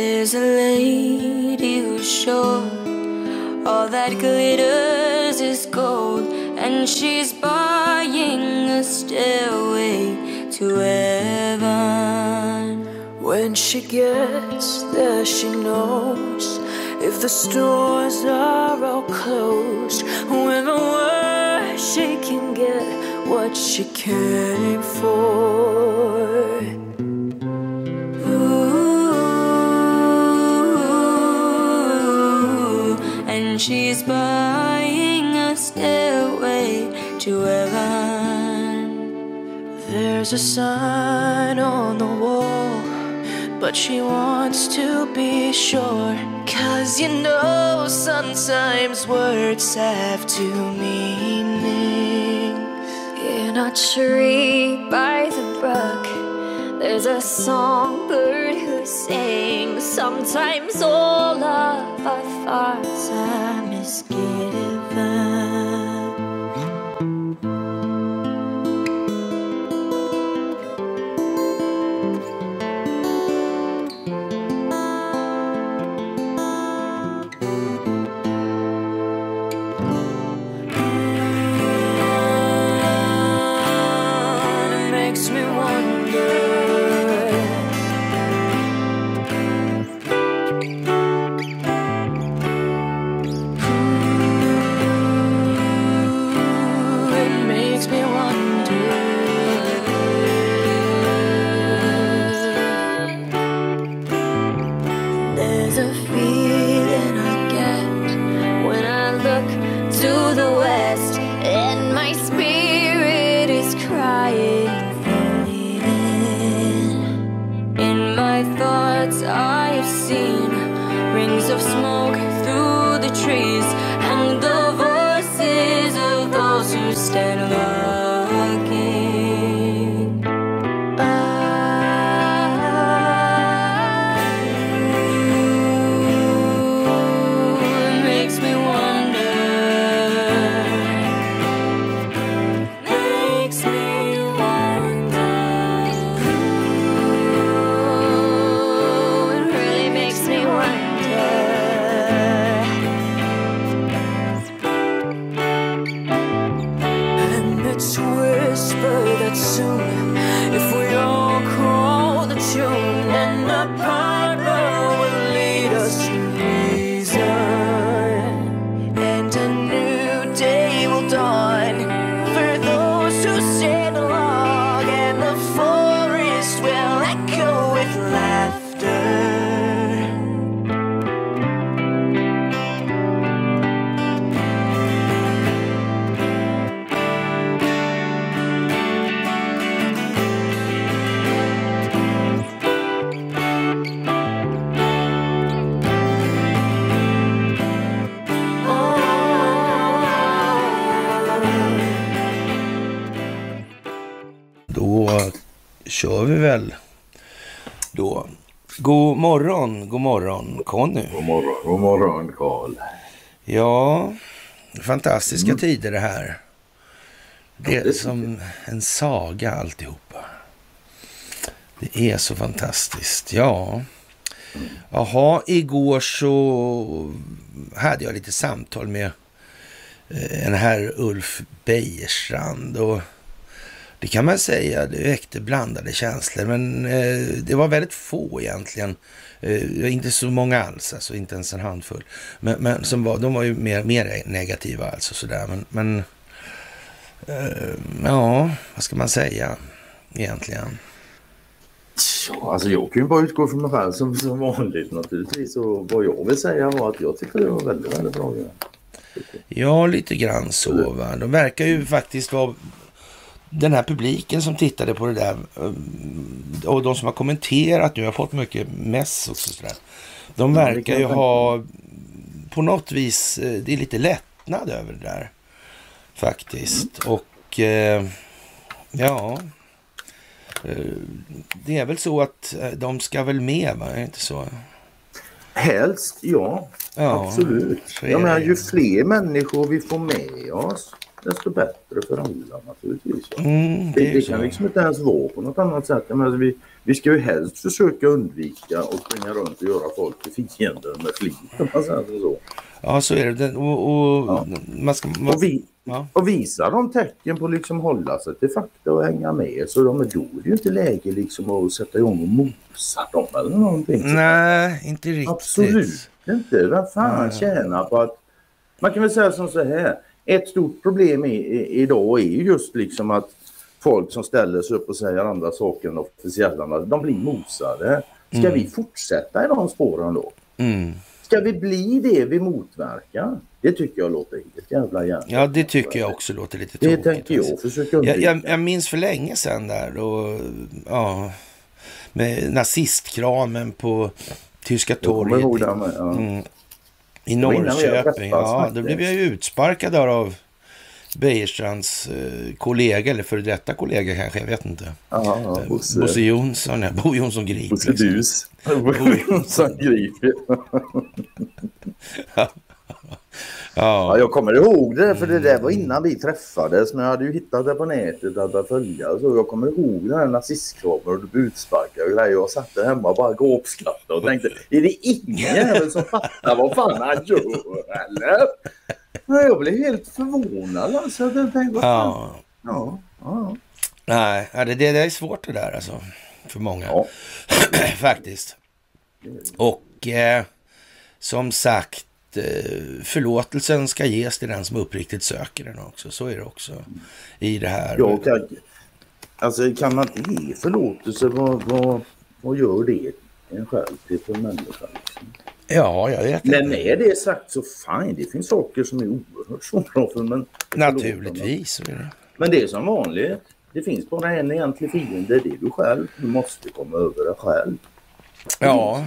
There's a lady who's sure all that glitters is gold, and she's buying a stairway to heaven. When she gets there, she knows if the stores are all closed. With a word, she can get what she came for. And buying a stairway to heaven. There's a sign on the wall, but she wants to be sure. Cause you know, sometimes words have two meanings. In a tree by the brook, there's a songbird who sings. Sometimes all of our thoughts are just get it. Fantastiska Mm. tider det här. Det är som en saga alltihopa. Det är så fantastiskt. Ja. Jaha, igår så hade jag lite samtal med eh, en herr Ulf Bejerstrand och det kan man säga, det väckte blandade känslor, men eh, det var väldigt få egentligen. Eh, inte så många alls, alltså inte ens en handfull. Men, men som var, de var ju mer, mer negativa alltså sådär. Men, men eh, ja, vad ska man säga egentligen? Ja, alltså jag kan ju bara utgå från mig själv som, som vanligt naturligtvis. Och vad jag vill säga var att jag tycker det var väldigt, väldigt bra. Ja, lite grann så. Va? De verkar ju faktiskt vara den här publiken som tittade på det där eh, och de som har kommenterat nu, jag har fått mycket mess också sådär. De det verkar ju ha på något vis, eh, det är lite lättnad över det där faktiskt. Och eh, ja, det är väl så att de ska väl med, va? Är det inte så? Helst, ja. Ja, absolut. Jag menar, ju fler människor vi får med oss, desto bättre för alla naturligtvis. Mm, Det, det kan liksom inte ens vara på något annat sätt. Jag menar, vi, vi ska ju helst försöka undvika att springa runt och göra folk till fiender med flit. så. Ja, så är det. Och, och Ja. man ska... Man, Och, vi, ja. och visar de tecken på liksom hålla sig till fakta och hänga med så de, då är det ju inte läge liksom att sätta igång och mosa dem eller någonting. Nej, inte riktigt. Absolut inte. Vem fan tjänar på att... Man kan väl säga som så här. Ett stort problem i, i, idag är ju just liksom att folk som ställer sig upp och säger andra saker än officiella, de blir mosade. Ska vi fortsätta i de spåren då? Mm. Ska vi bli det vi motverkar? Det tycker jag låter helt jävla gärna. Ja, det tycker jag också låter lite Det tråkigt. tänker alltså. jag försöka Jag, jag, jag minns för länge sedan där och ja, med nazistkramen på Tyska Jag kommer ihåg torget det med. Ja. mm, i Norrköping. Ja, då blev jag ju utspärkad där av Bejerstrands eh, kollega, eller före detta kollega kanske, jag vet inte. Ja, ja, Bosse. Bosse Jonsson, ja, Bo Jonsson Grip. Bosse liksom. Dus. Jonsson Grip. Ja, Ja, jag kommer ihåg det, för det där var innan vi träffades. Men jag hade ju hittat det på nätet att följa. Så jag kommer ihåg den här nazistkraven och butsparkar och grejer. Jag satt där hemma och bara gråpskrattade och tänkte, är det ingen jävel som fattar vad fan han gör eller? Men jag blev helt förvånad alltså. Jag tänkte, vad fan? ja. Ja, Nej, ja, det, det är svårt det där alltså. För många. ja. Faktiskt. Och eh, som sagt, eh, förlåtelsen ska ges till den som uppriktigt söker den också. Så är det också i det här. Jag kan, alltså kan man inte ge förlåtelse, vad, vad, vad gör det en själv till för människa? Liksom? Ja, jag vet Men med det sagt så fine, det finns saker som är oerhört svåra för men Naturligtvis. det. Men det är som vanligt. Det finns bara en egentlig fiende, det är du själv. Du måste komma över det själv. Ja.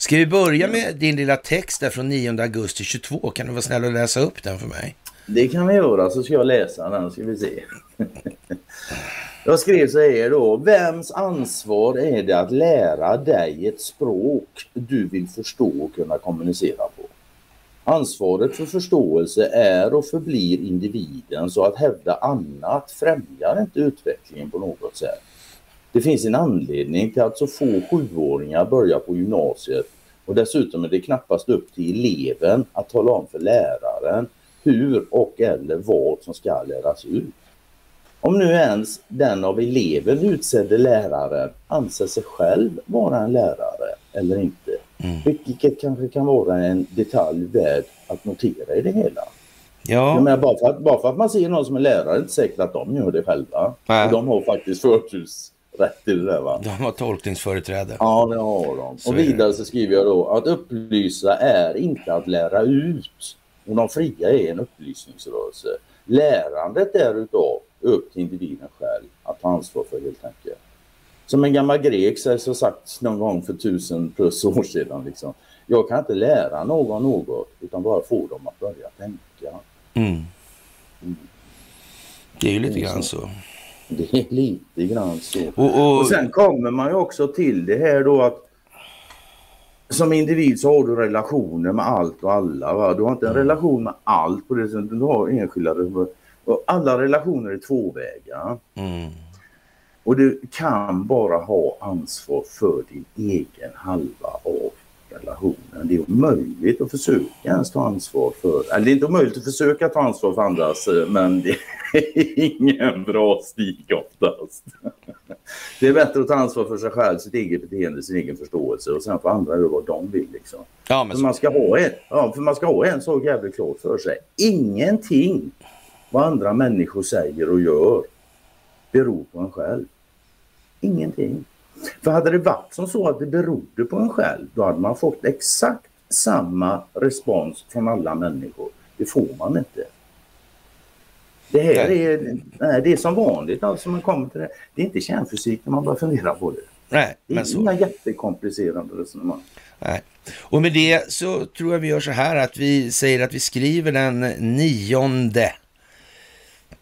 Ska vi börja med din lilla text där från 9 augusti 22? Kan du vara snäll och läsa upp den för mig? Det kan vi göra så ska jag läsa den ska vi se. Jag skrev så här då. Vems ansvar är det att lära dig ett språk du vill förstå och kunna kommunicera på? Ansvaret för förståelse är och förblir individen så att hävda annat främjar inte utvecklingen på något sätt. Det finns en anledning till att så få sjuåringar börjar på gymnasiet och dessutom är det knappast upp till eleven att tala om för läraren hur och eller vad som ska läras ut. Om nu ens den av eleven utsedde läraren anser sig själv vara en lärare eller inte. Vilket kanske kan vara en detalj värd att notera i det hela. Jag Ja, menar, bara, för att, bara för att man ser någon som är lärare är det inte säkert att de gör det själva. De har faktiskt förtursrätt till det. Va? de har tolkningsföreträde. Ja, det har de. Så och vidare så skriver jag då att upplysa är inte att lära ut. Och de fria är en upplysningsrörelse. Lärandet därutav är upp till individen själv att ta ansvar för helt enkelt. Som en gammal grek så sagt någon gång för tusen plus år sedan. Liksom. Jag kan inte lära någon något utan bara få dem att börja tänka. Mm. Det är ju lite grann så. Det är lite grann så. Och, och, Och sen kommer man ju också till det här då att som individ så har du relationer med allt och alla. Va? Du har inte en relation med allt på det sättet. Du har enskilda. Och alla relationer är tvåvägar. mm. Och du kan bara ha ansvar för din egen halva av relationen. Det är omöjligt att försöka ens ta ansvar för, eller det är inte omöjligt att försöka ta ansvar för andras men det är ingen bra stig oftast. Det är bättre att ta ansvar för sig själv, sitt eget beteende, sin egen förståelse och sen får andra göra vad de vill. Liksom. ja, men För man, ska ha en, ja, för man ska ha en sak jävligt klart för sig. Ingenting vad andra människor säger och gör beror på en själv. Ingenting. För hade det varit som så att det berodde på en själv, då hade man fått exakt samma respons från alla människor. Det får man inte. Det här Nej. är, nej, det är som vanligt alltså man kommer till det. Det är inte kärnfysik när man börjar fundera på det. nej, Det är inga jättekomplicerade resonemang. Nej. Och med det så tror jag vi gör så här att vi säger att vi skriver den 9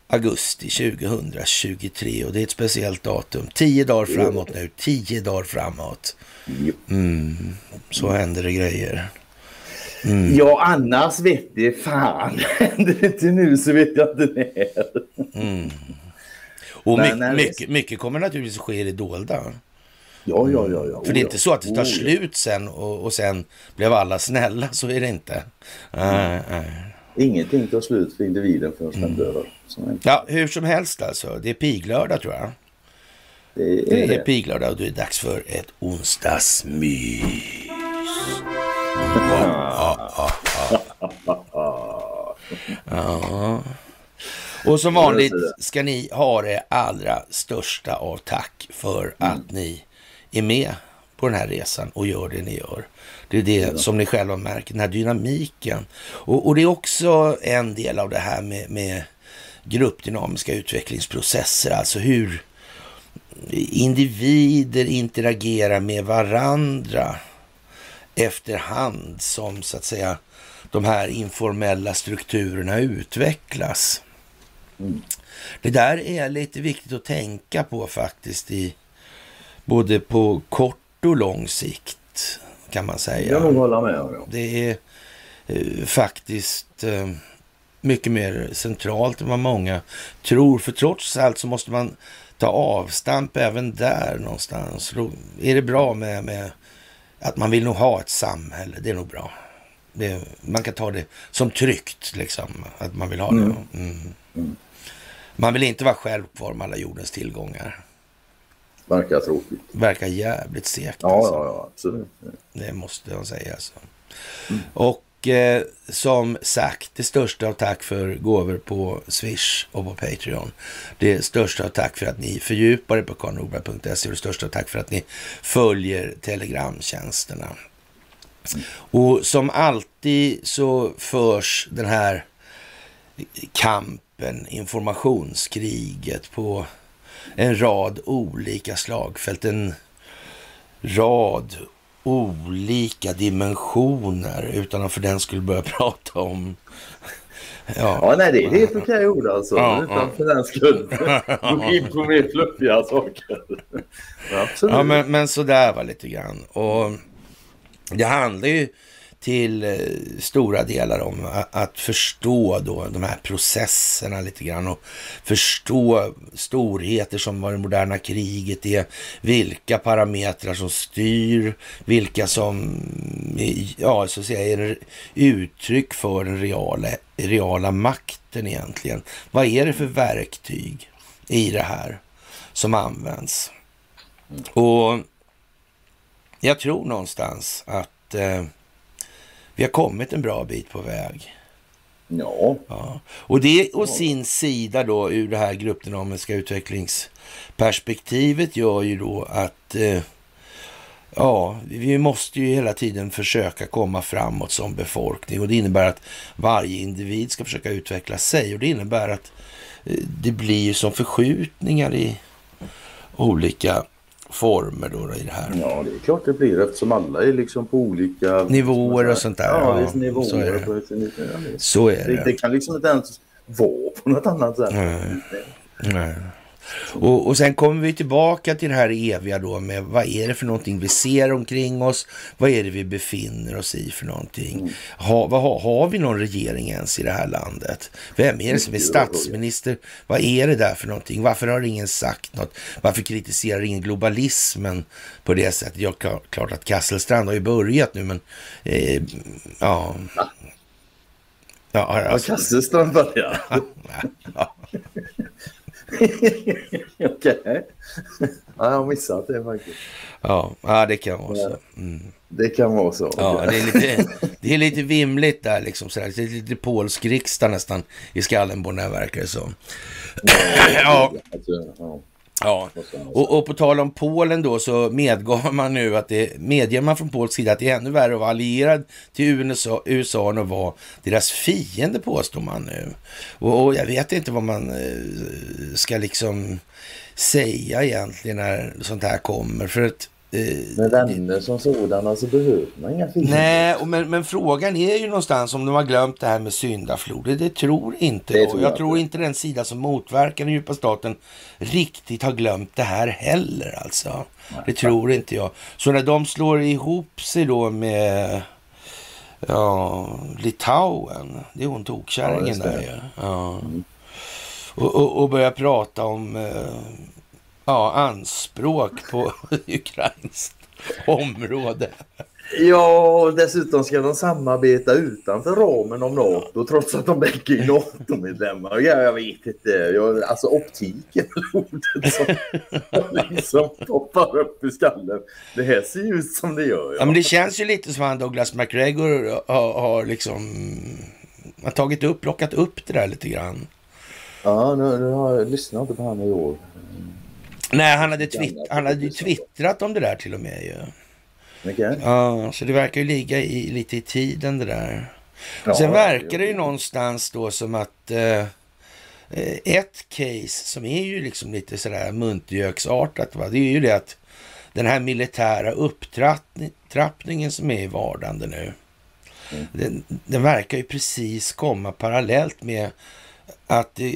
augusti 2023 och det är ett speciellt datum. Tio dagar framåt nu, tio dagar framåt. Mm, så händer det grejer. Mm. Ja, annars vet det fan. Händer det inte nu så vet jag inte när. Mm. Och mycket, när mycket, mycket, kommer naturligtvis att ske i det dolda. Ja, ja, ja. ja. För det är inte så att det tar oh, slut sen och, och sen blev alla snälla, så är det inte. Uh, uh. Ingenting tar slut för individen förrän mm. den dör. Ja, hur som helst alltså. Det är piglördag tror jag. Det är, det är piglördag och det är dags för ett onsdagsmys. Ja. Och som vanligt ska ni ha det allra största av tack för att ni är med på den här resan och gör det ni gör. Det är det som ni själva märker, den här dynamiken. Och, och det är också en del av det här med, med gruppdynamiska utvecklingsprocesser, alltså hur individer interagerar med varandra efterhand som så att säga de här informella strukturerna utvecklas. Mm. Det där är lite viktigt att tänka på faktiskt i både på kort och lång sikt kan man säga. Jag hålla med. Ja. Det är eh, faktiskt eh, mycket mer centralt än vad många tror. För trots allt så måste man ta avstamp även där någonstans. Då är det bra med, med att man vill nog ha ett samhälle. Det är nog bra. Det, man kan ta det som tryggt, liksom, att man vill ha mm. det. Mm. Mm. Man vill inte vara själv kvar med alla jordens tillgångar. Verkar tråkigt. Verkar jävligt segt. Ja, alltså. ja, ja, absolut. Det måste jag säga. Alltså. Mm. Och eh, som sagt, det största av tack för gåvor på Swish och på Patreon. Det största av tack för att ni fördjupar er på karlnorberg.se och det största av tack för att ni följer telegramtjänsterna. Och som alltid så förs den här kampen, informationskriget på en rad olika slagfält. En rad olika dimensioner utan att för den skulle börja prata om Ja, ja nej, det är helt okej ord alltså. Ja, utan ja. för den skull gå in på mer fluffiga saker. Absolut. Ja, men, men sådär var lite grann. Och det handlar ju till eh, stora delar om att förstå då de här processerna lite grann och förstå storheter som vad det moderna kriget är, vilka parametrar som styr, vilka som ja, så att säga, är uttryck för den reala, reala makten egentligen. Vad är det för verktyg i det här som används? Och jag tror någonstans att eh, vi har kommit en bra bit på väg. Ja. ja. Och det å ja. sin sida då ur det här gruppdynamiska utvecklingsperspektivet gör ju då att eh, ja, vi måste ju hela tiden försöka komma framåt som befolkning och det innebär att varje individ ska försöka utveckla sig och det innebär att eh, det blir som förskjutningar i olika former då i det här. Ja, det är klart det blir eftersom alla är liksom på olika nivåer och sånt där. Ja, ja nivåer så är det. Så är det. Det kan liksom inte ens vara på något annat sätt. Nej. Nej. Och, och sen kommer vi tillbaka till det här eviga då med vad är det för någonting vi ser omkring oss? Vad är det vi befinner oss i för någonting? Mm. Ha, vad, ha, har vi någon regering ens i det här landet? Vem är det som är statsminister? Vad är det där för någonting? Varför har ingen sagt något? Varför kritiserar ingen globalismen på det sättet? Ja, klart att Kasselstrand har ju börjat nu, men eh, ja. Ja, alltså. Kasselstrand börjar? ja. Okej. Okay. Ja, jag har missat det faktiskt. Ja, ja det kan vara så. Mm. Det kan vara så. Ja, det, är lite, det är lite vimligt där liksom. Sådär. Det är lite polsk riksdag nästan i skallen på den här verkar det som. Ja. ja. Ja, och, och, på tal om Polen då så medgav man nu att det medger man från polsk sida att det är ännu värre att vara allierad till USA, USA än att vara deras fiende påstår man nu. Och, och jag vet inte vad man eh, ska liksom säga egentligen när sånt här kommer. För att med vänner som sådana så behöver man inga fiender. Nej, men, men frågan är ju någonstans om de har glömt det här med syndafloden. Det tror inte det jag. Tror jag, jag tror inte den sida som motverkar den djupa staten riktigt har glömt det här heller alltså. Nej, det tror inte jag. Så när de slår ihop sig då med Ja, Litauen. Det är hon tokkärringen Ja, där ju. Ja. Och, och, och börja prata om eh, ja, anspråk på ukrainskt område. Ja, och dessutom ska de samarbeta utanför ramen om NATO trots att de bägge är NATO-medlemmar. Ja, jag vet inte. Jag, alltså optik är ordet som liksom poppar upp i skallen. Det här ser ju ut som det gör. Ja, Ja. men det känns ju lite som att Douglas McGregor har, har liksom har tagit upp, plockat upp det där lite grann. Ja, nu, nu har jag lyssnat på honom i år. Nej, han hade, twitt, han hade ju twittrat om det där till och med ju. Okej? Ja, så det verkar ju ligga i, lite i tiden det där. Ja, Sen verkar det ju någonstans då som att eh, eh, ett case som är ju liksom lite sådär muntgöksartat, va? det är ju det att den här militära upptrappningen som är i vardande nu, Mm. den, den verkar ju precis komma parallellt med att eh,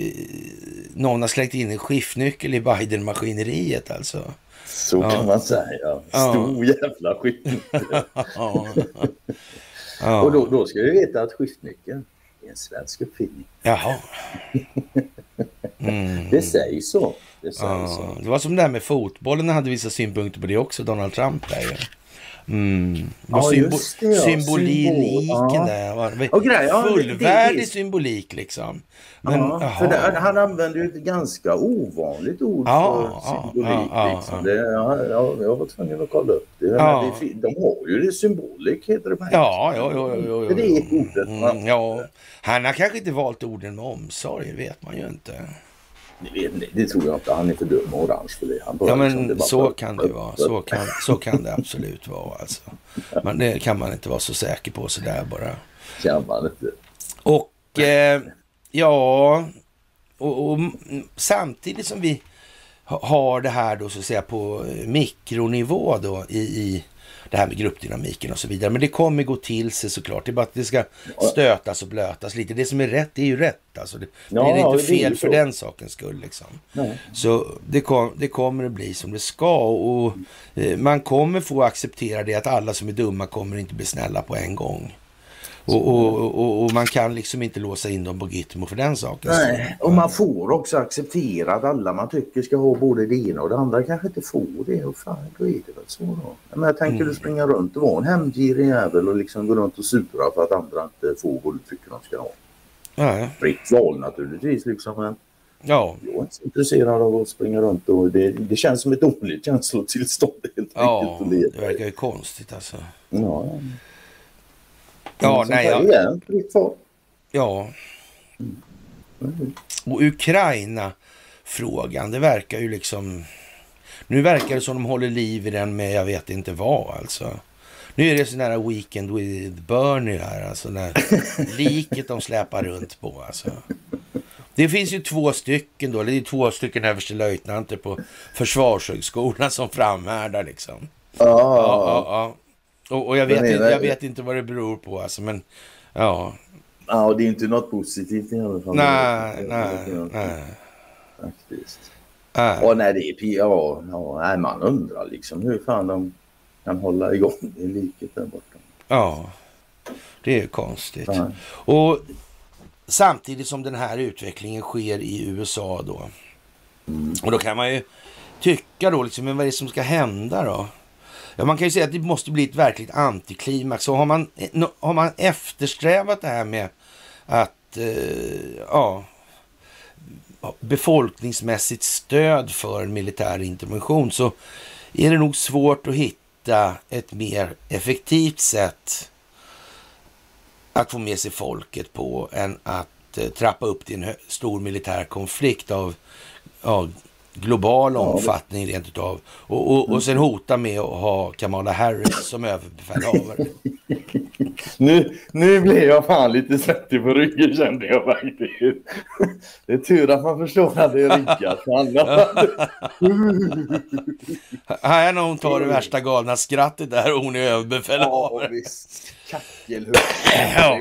någon har släckt in en skiftnyckel i Biden-maskineriet alltså. Så Ja. kan man säga. Stor jävla skiftnyckel. Ja. Ja. Och då, då ska du veta att skiftnyckeln är en svensk uppfinning. Jaha. Mm. Det sägs så. Det sägs Ja, så. det var som det här med fotbollen, hade vissa synpunkter på det också, Donald Trump där. Mm. Ja, symbo- just det, ja. symboliken Symbol, ja. där. Var grej, ja, fullvärdig det- symbolik liksom. Men, det, han använder ju ett ganska ovanligt ord för symbolik. liksom. Det, ja, ja, jag var tvungen att kolla upp det. Ja. Men det fin- de har ju det symbolik heter det på Ja, ja, ja, ja, ja. Det är ordet. Mm, ja. Han har kanske inte valt orden med omsorg, vet man ju inte. Det, tror jag inte. Han är för dum och orange för det. Han bara Ja, liksom, men bara- så kan det vara. Så kan, så kan det absolut vara alltså. Men det kan man inte vara så säker på sådär bara. Kan man inte. Och eh, ja, och, och samtidigt som vi ha- har det här då så att säga på eh, mikronivå då i, i det här med gruppdynamiken och så vidare. Men det kommer gå till sig såklart. Det är bara att det ska stötas och blötas lite. Det som är rätt är ju rätt. Alltså det, Ja, det är det är inte fel för den sakens skull. Liksom. Nej. Så det, kom, det kommer att bli som det ska och eh, man kommer få acceptera det att alla som är dumma kommer inte bli snälla på en gång. Och, och, och, och man kan liksom inte låsa in dem på Gitmo för den saken. Nej, och man får också acceptera att alla man tycker ska ha både det ena och det andra kanske inte får det. Och fan, då är det väl så då. Men jag tänker Mm. du springa runt och vara en hämndgirig jävel och liksom gå runt och sura för att andra inte får vad du tycker de ska ha. Ja, Fritt val naturligtvis liksom. Men ja, jag är inte så intresserad av att springa runt och det, det känns som ett dåligt känslotillstånd helt ja, enkelt. det verkar ju konstigt alltså. Ja, ja. Nej, ja, är fritt ja. Och Ukraina-frågan, det verkar ju liksom... Nu verkar det som de håller liv i den med jag vet inte vad alltså. Nu är det sån här Weekend with Bernie här, alltså när liket de släpar runt på alltså. Det finns ju två stycken då, det är två stycken överstelöjtnanter på Försvarshögskolan som framhärdar liksom. Ja, ja, ja. Och, och jag, vet, inte, det- jag vet inte vad det beror på alltså, men ja. ja, och det är inte något positivt i alla fall. Nej, nej, nej. Faktiskt. nej. Ja, nej, det är P- ja, nej, man undrar liksom hur fan de kan hålla igång i liket där borta. Ja, det är konstigt. Ja. Och samtidigt som den här utvecklingen sker i USA då. Och då kan man ju tycka då, liksom, men vad är det som ska hända då? Ja, man kan ju säga att det måste bli ett verkligt antiklimax. Och har man, har man eftersträvat det här med att eh, ja, befolkningsmässigt stöd för en militär intervention så är det nog svårt att hitta ett mer effektivt sätt att få med sig folket på än att eh, trappa upp till en stor militär konflikt av av global omfattning rent utav. Och, och, och sen hota med att ha Kamala Harris som överbefälhavare. Nu, nu blev jag fan lite svettig på ryggen kände jag faktiskt. Det är tur att man förstår att det är riggat. Här är när hon tar det värsta galna skrattet där och hon är Ja, överbefälhavare. visst. Kackelhugg Ja.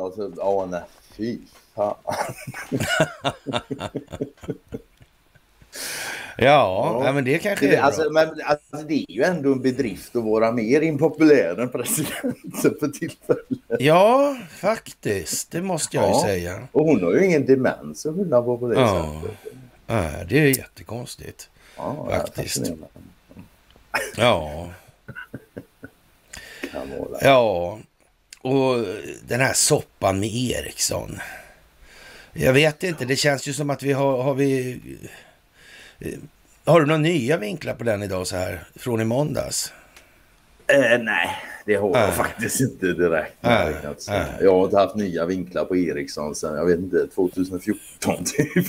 Och så, ja, nej, fy fan. Ja, ja, men det kanske Det, är alltså, men, alltså, det är ju ändå en bedrift att vara mer impopulär än presidenten för tillfället. Ja, faktiskt. Det måste jag ju Ja. säga. Och hon har ju ingen demens att skylla på på det Ja. sättet. Ja, det är jättekonstigt. Ja, Faktiskt. Ja, ja. Och den här soppan med Eriksson. Jag vet inte, det känns ju som att vi har, har vi... eh, Har du några nya vinklar på den idag så här från i måndags? Eh, nej, det har jag Nej. faktiskt inte direkt. Nej, Nej, jag, har inte haft nya vinklar på Ericsson sedan, jag vet inte, 2014 typ.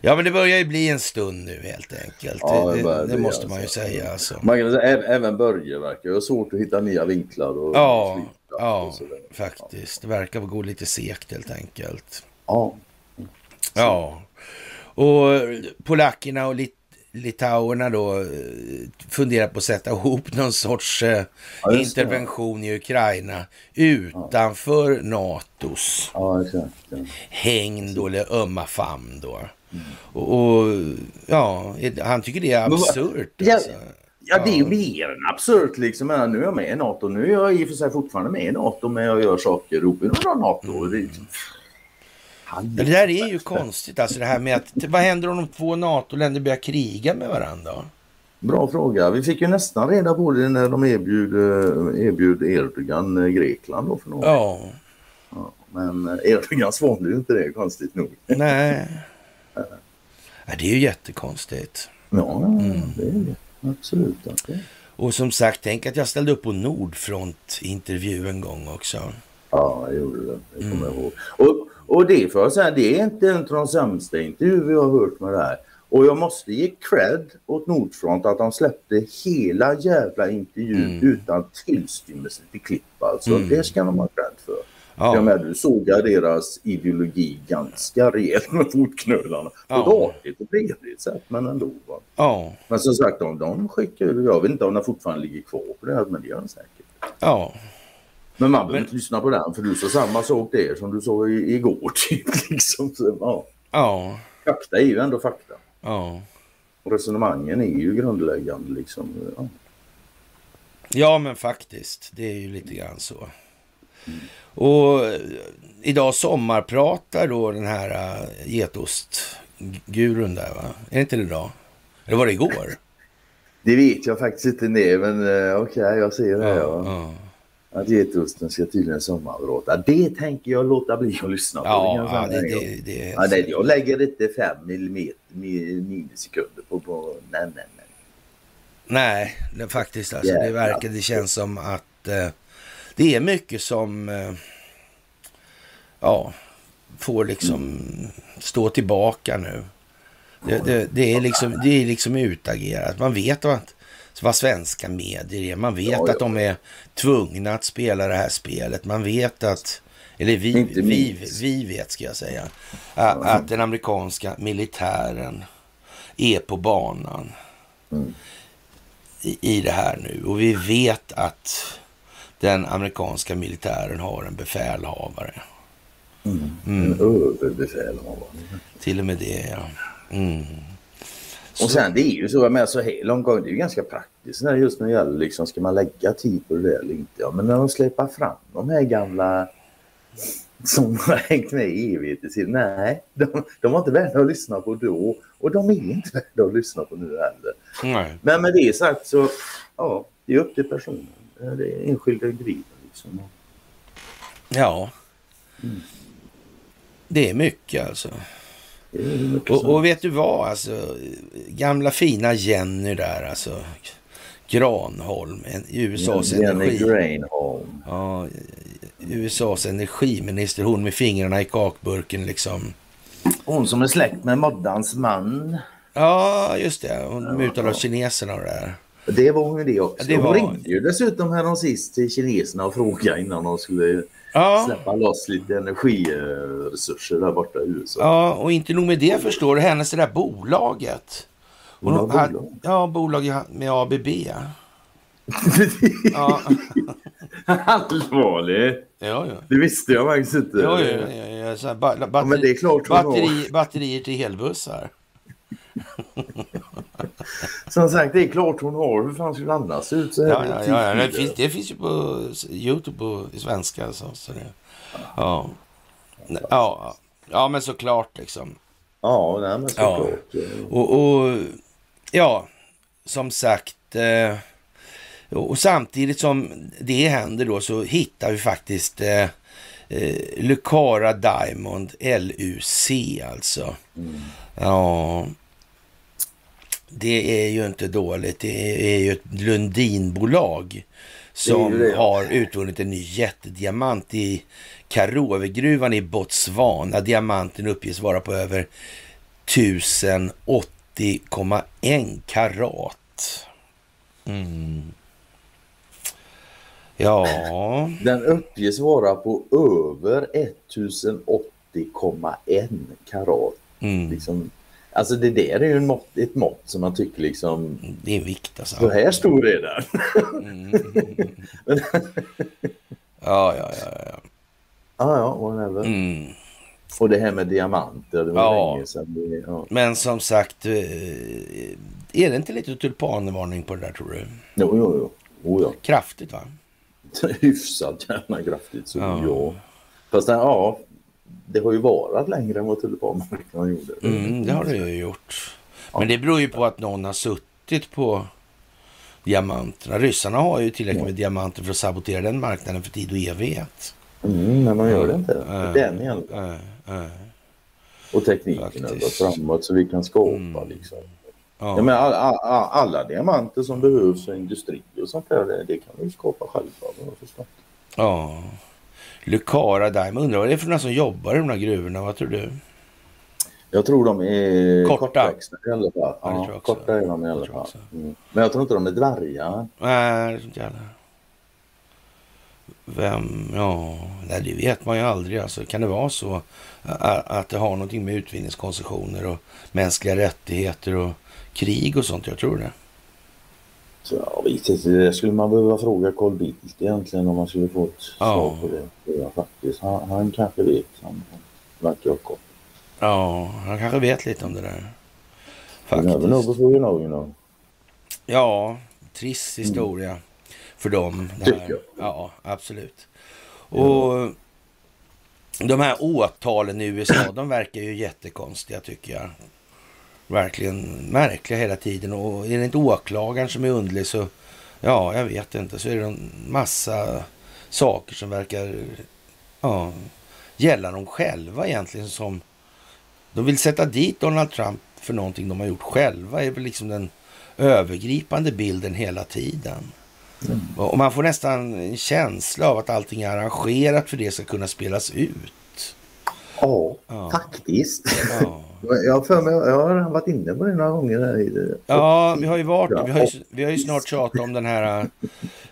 Ja, men det börjar ju bli en stund nu helt enkelt. Ja, det det, det, måste man ju alltså. säga alltså. Man kan säga, även Börje verkar ha svårt att hitta nya vinklar. Och Ja, ja, och faktiskt. Det verkar gå lite segt helt enkelt. Ja, Ja, och polackerna och lit litauerna då eh, funderar på att sätta ihop någon sorts eh, Ja, det. intervention i Ukraina utanför NATOs ja exakt. Ja. hägn då, eller ömma famn då. Och, och ja, han tycker det är absurt. Ja, Alltså. Ja, det är ju mer än absurt liksom. Men nu är jag med i NATO. Nu är jag i och för sig fortfarande med i NATO, men jag gör saker ihop inom NATO. Ja, Det där är ju konstigt, alltså det här med att vad händer om de två NATO-länder börjar kriga med varandra? Bra fråga. Vi fick ju nästan reda på det när de erbjöd, eh, erbjöd Erdogan eh, Grekland då för några Ja, Ja, Men eh, Erdogan svalde ju inte det konstigt nog. nej. Ja, det är ju jättekonstigt. Ja, Mm. det är det. Absolut. Okay. Och som sagt, tänk att jag ställde upp på Nordfront-intervju en gång också. Ja, jag gjorde det. Det kommer Mm. jag ihåg. Och, och det får jag säga, det är inte en av de sämsta intervjuer vi har hört med det här. Och jag måste ge cred åt Nordfront att de släppte hela jävla intervjun Mm. utan tillstymmelse till klipp. Alltså, det ska de ha cred för. Ja. Jag med, du sågar deras ideologi ganska rejält med fotknölarna. På Ja. ett artigt och trevligt sätt, men ändå. Va? Ja, Men som sagt, de, de skickar jag vet inte om den fortfarande ligger kvar på det här, men det gör den säkert. ja, Men man behöver inte lyssna på den, för du sa samma sak där som du sa i, igår. Typ, liksom. Så, ja. ja, Fakta är ju ändå fakta. ja. Och resonemangen är ju grundläggande. Liksom. Ja. Ja, men faktiskt. Det är ju lite grann så. Och eh, idag sommarpratar då den här uh, getostgurun där, va? Är det inte det idag? Eller var det igår? Det vet jag faktiskt inte, nej, men uh, okej, jag ser det. Ja, ja. Att getosten ska tydligen sommarvråta. Det tänker jag låta bli att lyssna på. Ja, det, det, det är Ja, nej, jag lägger inte fem millimeter, mi- minisekunder på, på nej, nej, nej. Nej, det, faktiskt alltså. Det Jävlar. verkar, det känns som att eh, det är mycket som eh, ja, får liksom stå tillbaka nu. Det, det, det, är liksom, det är liksom utagerat. Man vet vad, vad svenska medier är. Man vet Ja, att de är tvungna att spela det här spelet. Man vet att, eller vi, vi, vi vet ska jag säga, att, den amerikanska militären är på banan i, i det här nu. Och vi vet att den amerikanska militären har en befälhavare. En överbefälhavare. Till och med det, ja. Mm. Och sen det är ju så, med så här långt gång, det är ju ganska praktiskt när just när det gäller liksom, ska man lägga tid på det där eller inte? Ja, men när de släpper fram de här gamla som har hängt med i evigheter nej, de, de var inte värda att lyssna på då och de är inte värda att lyssna på nu heller. Nej. Men med det sagt så, ja, det är upp till personen. Det är enskilda individer liksom. Ja. Det är mycket alltså. Mycket Och, och vet du vad, alltså, gamla fina Jenny där, alltså. Granholm, en, USAs Jenny energi... Grainholm. Ja, USAs energiminister, hon med fingrarna i kakburken liksom. Hon som är släkt med Moddans man. Ja, just det. Hon mutade av kineserna och det där. Det var hon ju det också. Det Hon var- ringde ju dessutom här sist till kineserna och frågade innan de skulle Ja, släppa loss lite energiresurser där borta i USA. ja, och inte nog med det förstår du, hennes det där bolaget. Hon Hon bolag. Ja, bolag med ABB. Ja, Allvarligt? ja, ja. Det visste jag faktiskt inte. Ja, ja, ja, ja, så här, ba- Ja, batteri, men det är klart batteri, batterier till elbussar. Som sagt, det är klart hon har. Hur fan skulle det annars se ut så? Ja, ja, ja. Det, finns, det finns ju på Youtube på svenska. Så, så det, ja. Ja, ja, men såklart liksom. Ja, nej, men såklart. Ja. Och, och ja, som sagt. Eh, och samtidigt som det händer då så hittar vi faktiskt eh, eh, Lucara Diamond, LUC alltså. Mm. Ja, det är ju inte dåligt. Det är ju ett Lundinbolag som det det, har utvunnit en ny jättediamant i Karovegruvan i Botswana. Diamanten uppges vara på över 1080,1 karat. Mm. Ja. Den uppges vara på över 1080,1 karat. Mm. Liksom, alltså det där är ju en mått, ett mått som man tycker liksom... Det är vikt alltså. Så här stor är den. Mm. ja, ja, ja, ja. Ja, ja, whatever. Mm. Och det här med diamanter, det var ja. länge sedan. Det, ja. Men som sagt, eh, är det inte lite tulpanvarning på det där tror du? Jo, jo, jo. Oh, ja. Kraftigt va? Hyfsat gärna kraftigt, så ja. ja. Fast ja, det har ju varit längre än vad tulpanmarknaden gjorde. Mm, det har det ju gjort. Men det beror ju på att någon har suttit på diamanterna. Ryssarna har ju tillräckligt med diamanter för att sabotera den marknaden för tid och evighet. Mm, men man gör det inte. Äh, den i alla fall. Äh, äh. Och tekniken har gått framåt så vi kan skapa mm. liksom. Ja. men alla, alla, alla diamanter som behövs för industri och sånt där, det, det kan vi skapa själva. Ja. Lucara Diamond, undrar vad det är för några som jobbar i de här gruvorna, vad tror du? Jag tror de är korta, kortväxta i alla fall. Ja, ja korta är de i alla fall. Mm. Men jag tror inte de är dvärgar. Nej, det tror inte jag heller. Vem, ja, nej, det vet man ju aldrig. Alltså, kan det vara så att det har någonting med utvinningskoncessioner och mänskliga rättigheter och krig och sånt? Jag tror det. Jag vet inte, det skulle man behöva fråga Carl Bildt egentligen om man skulle få ett ja. svar på det. Ja, faktiskt. Han, han kanske vet. Han verkar ha koll. Ja, han kanske vet lite om det där. Faktiskt. You never know before you know, you know. Ja, trist historia. Mm för dem. Tycker Ja, absolut. Och de här åtalen i USA, de verkar ju jättekonstiga tycker jag. Verkligen märkliga hela tiden. Och är det inte åklagaren som är underlig så, ja, jag vet inte, så är det en massa saker som verkar ja, gälla dem själva egentligen som de vill sätta dit Donald Trump för någonting de har gjort själva är väl liksom den övergripande bilden hela tiden. Mm. Och man får nästan en känsla av att allting är arrangerat för det ska kunna spelas ut. Ja, ja. faktiskt. Ja. Jag, har för mig, jag har varit inne på det några gånger. Här i Ja, vi har ju varit vi har ju, vi har ju snart tjatat om den här,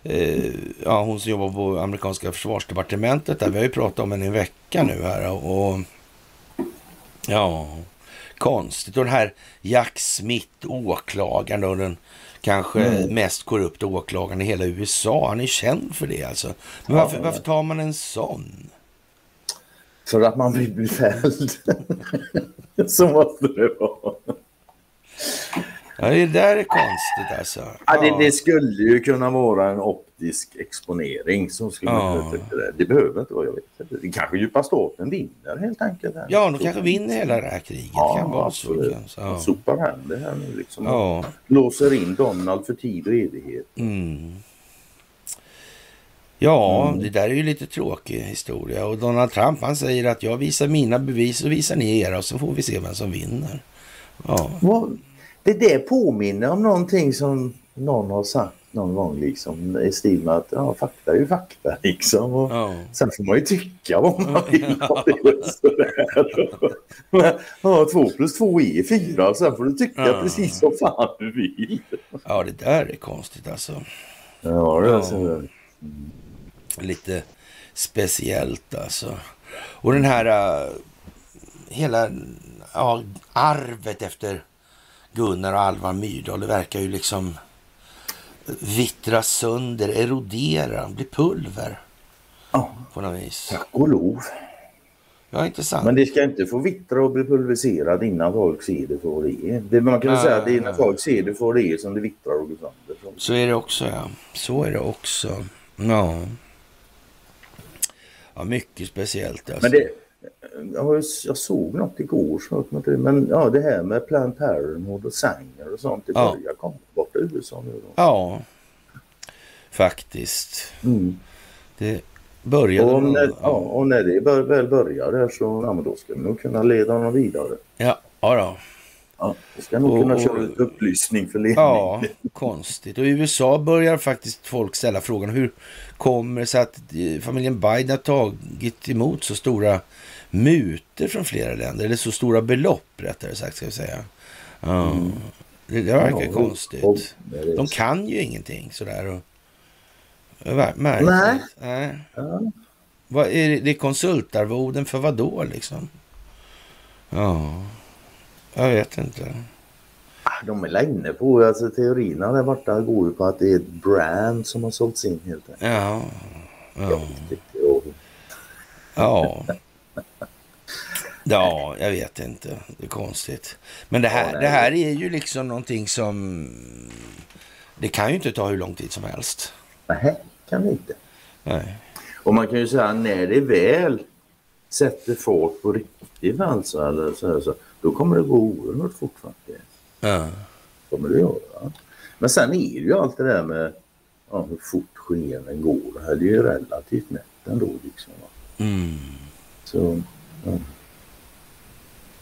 eh, ja, hon som jobbar på amerikanska försvarsdepartementet där. Vi har ju pratat om henne i en vecka nu här och ja, konstigt. Och den här Jack Smith, åklagaren då, den kanske mm. mest korrupta åklagaren i hela USA. Han är känd för det alltså. Men varför, varför tar man en sån? För att man vill bli fälld. Så måste det vara. Ja, det där är konstigt alltså. Ja, det, det, skulle ju kunna vara en optisk exponering som skulle ja. det. det behöver inte vara, jag vet inte. Det kanske djupa staten vinner helt enkelt. Här. Ja, de kanske vinner hela det här kriget. Ja, kan vara så. Ja. Sopar hem det här nu liksom. Ja. Låser in Donald för tid och evighet. Mm. Ja, mm. det där är ju lite tråkig historia. Och Donald Trump han säger att jag visar mina bevis och visar ni era och så får vi se vem som vinner. Ja. Det där påminner om någonting som någon har sagt någon gång liksom i stil med att ja, fakta är ju fakta liksom. Och ja. Sen får man ju tycka vad man vill. ja, två plus två är fyra. Sen får du tycka ja. precis som fan du vill. Ja, det där är konstigt alltså. Ja, det är så. Mm. Lite speciellt alltså. Och den här uh, hela ja, arvet efter Gunnar och Alvar Myrdal. Det verkar ju liksom vittra sönder, erodera, bli pulver. Ja. På något vis. Tack och lov. Ja, intressant. Men det ska inte få vittra och bli pulveriserat innan folk ser det för vad det är. Det, man kan väl säga att det är när folk ser det för vad det är som det vittrar och går sönder. Så är det också, ja. Så är det också. Ja. Ja, mycket speciellt alltså. Men det, jag, jag såg något igår, men ja, det här med Planned Parenthood och Sanger och sånt, det Ja. börjar komma bort i USA nu. Då. Ja, faktiskt. Mm. Det började... Och, när, ja, och när det väl börjar där så ja, men då ska vi nog kunna leda honom vidare. ja, ja då. Ja, vi ska nog Och- kunna köra lite upplysning för ledning. Ja, konstigt. Och i USA börjar faktiskt folk ställa frågan hur kommer det sig att eh, familjen Biden har tagit emot så stora mutor från flera länder, eller så stora belopp rättare sagt ska vi säga. Ja, det, det verkar Ja, konstigt. och- det De kan ju ingenting sådär. Och, Mär- märkligt. Nej. Nej. Ja. Vad är det, det är konsultarvoden för vad då liksom? Ja, jag vet inte. Ah, De är inne på, alltså teorierna där borta går ju på att det är ett brand som har sålts in helt enkelt. Ja, ja, ja. Ja, jag vet inte. Det är konstigt. Men det Ja, här, nej. det här är ju liksom någonting som... Det kan ju inte ta hur lång tid som helst. nej, kan det inte. Nej. Och man kan ju säga när det väl sätter fart på riktigt alltså, eller så, så, då kommer det gå oerhört fort faktiskt. Ja. kommer det göra. Men sen är det ju allt det där med ja, hur fort skenen går. Det här är ju relativt nätt ändå. Liksom. Mm. Så, ja,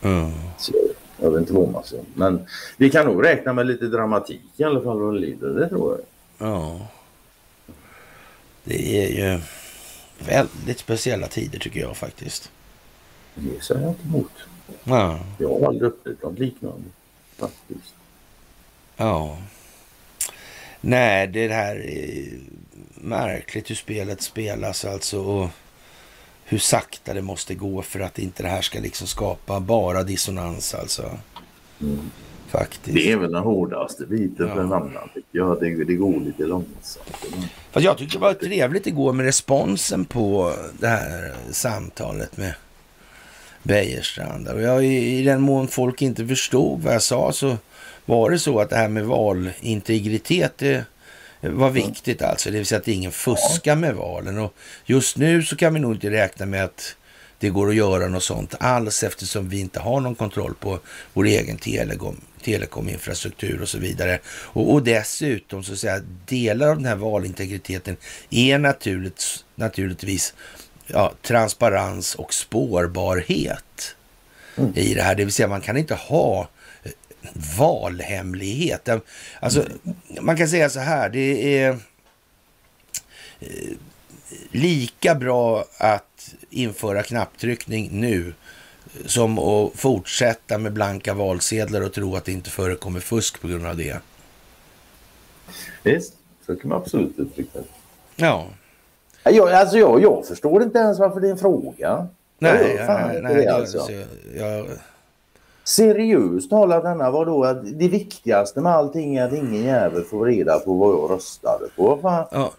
Ja. så jag vet inte vad man ska. Men vi kan nog räkna med lite dramatik i alla fall vad det lider. Det tror jag. ja. Det är ju väldigt speciella tider tycker jag faktiskt. Det säger jag inte emot. Ja. Jag har aldrig upplevt något liknande. Faktiskt. Ja. Nej, det här är märkligt hur spelet spelas alltså och hur sakta det måste gå för att inte det här ska liksom skapa bara dissonans alltså. Faktiskt. Det är väl den hårdaste biten Ja. för en annan tycker jag. Det, det går lite långsamt. Fast jag tyckte det var trevligt igår med responsen på det här samtalet med Bejerstrand. Och jag, i, I den mån folk inte förstod vad jag sa så var det så att det här med valintegritet det var viktigt alltså. Det vill säga att ingen fuskar med valen. Och just nu så kan vi nog inte räkna med att det går att göra något sånt alls eftersom vi inte har någon kontroll på vår egen telekom, telekominfrastruktur och så vidare. Och, och dessutom så att säga delar av den här valintegriteten är naturligt, naturligtvis ja, transparens och spårbarhet i det här. Det vill säga man kan inte ha eh, valhemlighet. Alltså, man kan säga så här, det är eh, lika bra att införa knapptryckning nu som att fortsätta med blanka valsedlar och tro att det inte förekommer fusk på grund av det. Visst, så kan man absolut uttrycka det. Ja, Jag, alltså jag, jag förstår inte ens varför det är en fråga. Jag nej, gör fan nej, nej, det, alltså. jag, Seriöst talat denna var då att det viktigaste med allting är att ingen jävel får reda på vad jag röstade på. Fan, ja,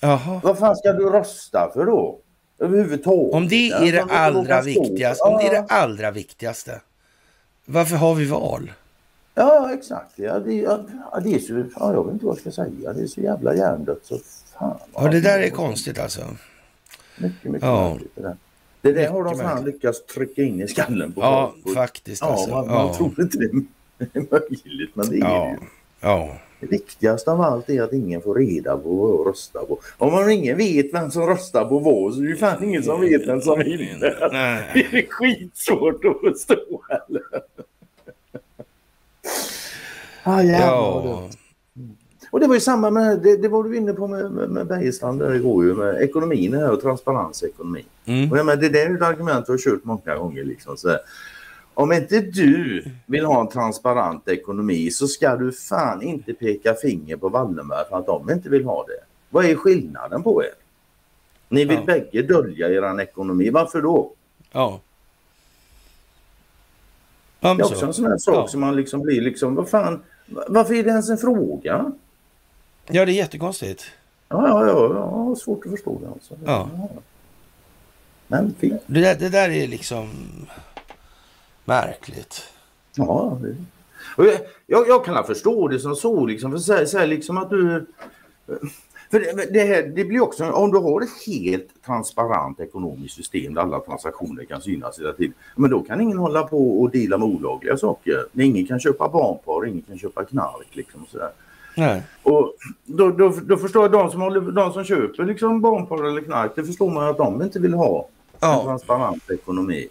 jaha. vad fan ska du rösta för då? Överhuvudtaget. Om det är det allra viktigaste, om det är det allra viktigaste, varför har vi val? Ja, exakt. Ja, det, ja, det är så, ja, jag vet inte vad jag ska säga. Det är så jävla hjärndött så fan. Ja, det där är konstigt alltså. Mycket, mycket Ja. märkligt det där. Det där har de fan märkligt. lyckats trycka in i skallen på Ja, folk. faktiskt Ja, alltså. man, man Ja, tror inte det är möjligt, men det är det ja, ju. ja. Det viktigaste av allt är att ingen får reda på vad jag röstar på. Om man ingen vet vem som röstar på vad så är det fan ingen som vet vem som vinner. Det är skitsvårt att förstå. Eller? Ah, jävlar. Ja, Och det var ju samma med, det, det var du inne på med, med, med Bergstrand där igår ju, med ekonomin här och transparens i ekonomin. Mm. Och jag menar, det där är ett argument vi har kört många gånger. Liksom, så här. Om inte du vill ha en transparent ekonomi så ska du fan inte peka finger på Wallenberg för att de inte vill ha det. Vad är skillnaden på er? Ni vill Ja. bägge dölja er ekonomi. Varför då? ja. Det är också så. en sån här sak Ja. som man liksom blir liksom, vad fan, varför är det ens en fråga? Ja, det är jättekonstigt. Ja, ja, ja, har svårt att förstå det. Alltså. Ja. Men fint. Det där, det där är liksom märkligt. Ja, det... jag, jag, jag kan förstå det som så liksom. För säg, säg liksom att du... För det, det, här, det blir också, om du har ett helt transparent ekonomiskt system där alla transaktioner kan synas hela tiden. Men då kan ingen hålla på och dela med olagliga saker. Ingen kan köpa barnporr, ingen kan köpa knark liksom sådär. Nej. Och då, då, då förstår jag de som, håller, de som köper liksom barnporr eller knark, det förstår man att de inte vill ha Ja. en transparent ekonomi.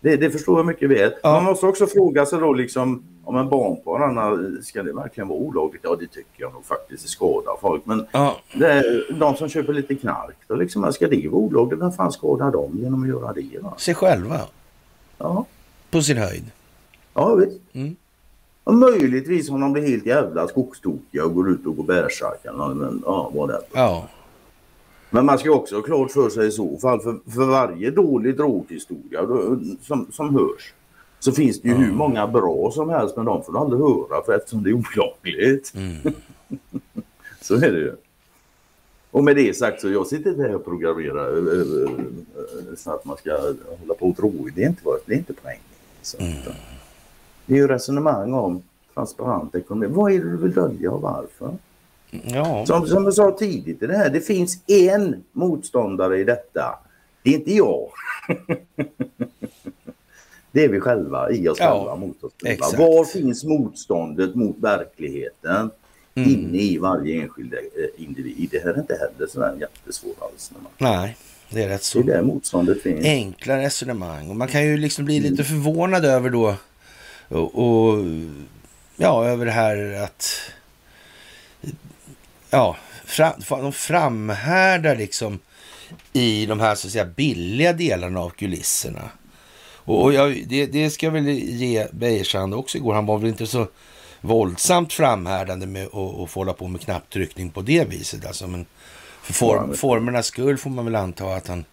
Det, det förstår jag mycket väl. Ja. Man måste också fråga sig då liksom om en barnporr, ska det verkligen vara olagligt? Ja, det tycker jag nog faktiskt. Det skadar folk. Men Ja. det de som köper lite knark, då liksom, ska det vara olagligt? Vem fan skadar dem genom att göra det? Va? Sig själva. Ja, På sin höjd. ja visst. Mm. Och möjligtvis om de blir helt jävla skogstokiga och går ut och går bärsärk eller något, men ja, vad det. Ja. Men man ska också ha klart för sig i så fall, för, för varje dålig droghistoria då, som, som hörs så finns det ju hur många bra som helst men de får du aldrig höra för eftersom det är olagligt. så är det ju. Och med det sagt så jag sitter inte här och programmerar eh, eh, eh, så att man ska hålla på och tro. Det är inte, det är inte poängen. Så, att, Det är ju resonemang om transparent ekonomi. Vad är det du vill dölja och varför? Ja. Som, som jag sa tidigt i det här, det finns en motståndare i detta. Det är inte jag. det är vi själva, i oss Ja, själva, mot oss själva. exakt. Var finns motståndet mot verkligheten? Mm. Inne i varje enskild eh, individ. Det här är inte heller sådär jättesvårt alls. Nej, det är rätt Det är så. där motståndet finns. Enkla resonemang. Och man kan ju liksom bli lite förvånad över då och, och ja, över det här att ja, fram, de framhärdar liksom i de här så att säga billiga delarna av kulisserna. Och, jag, det, det ska jag väl ge Bejersand också igår. Han var väl inte så våldsamt framhärdande med att få hålla på med knapptryckning på det viset. Alltså, men för form, formernas skull får man väl anta att han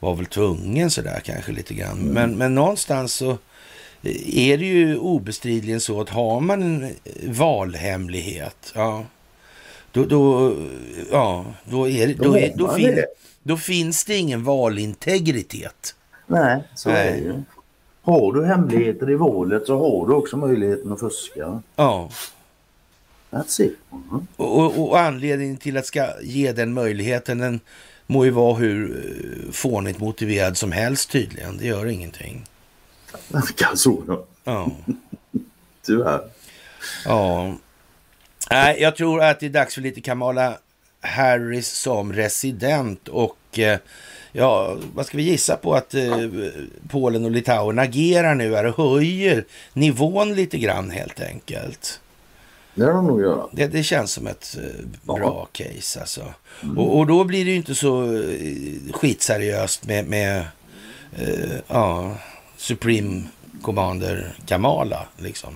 var väl tvungen sådär kanske lite grann. Men, men någonstans så är det ju obestridligen så att har man en valhemlighet, ja, då, då, ja, då, är Då är, då, fin, då finns det ingen valintegritet. Nej, så är Nej. det ju. Har du hemligheter i valet så har du också möjligheten att fuska. Ja, That's it. Och, och, och anledningen till att ska ge den möjligheten, den må ju vara hur eh, fånigt motiverad som helst tydligen. Det gör ingenting. Verkar så. då. Ja. Tyvärr. Ja. Nej, jag tror att det är dags för lite Kamala Harris som resident och eh, ja, vad ska vi gissa på att eh, Polen och Litauen agerar nu här och höjer nivån lite grann helt enkelt. Det har de nog göra. Det, det känns som ett eh, bra case alltså. Och, och då blir det ju inte så eh, skitseriöst med, med eh, ja, Supreme Commander Kamala liksom.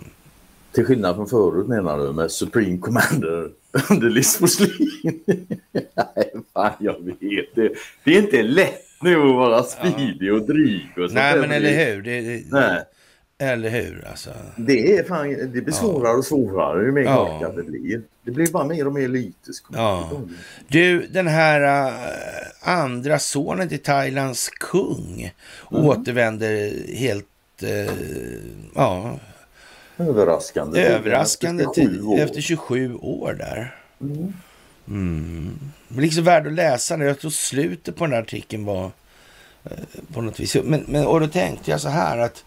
Till skillnad från förut menar du med Supreme Commander under Liz Forslin. Nej, fan jag vet. Det, det är inte lätt nu att vara speedig och dryg. Och Nej, men eller hur? Det, det, Nej. Eller hur alltså? Det, är fan, det blir svårare och svårare ju mer Ja. korkat det blir. Det blir bara mer och mer lytisk. Ja. Du, den här äh, andra sonen till Thailands kung återvänder helt, äh, ja, Överraskande. överraskande Efter sju till, år. efter 27 år där. Mm. Men liksom värd att läsa. när Jag tror slutet på den här artikeln var eh, på något vis. Men, men, och då tänkte jag så här att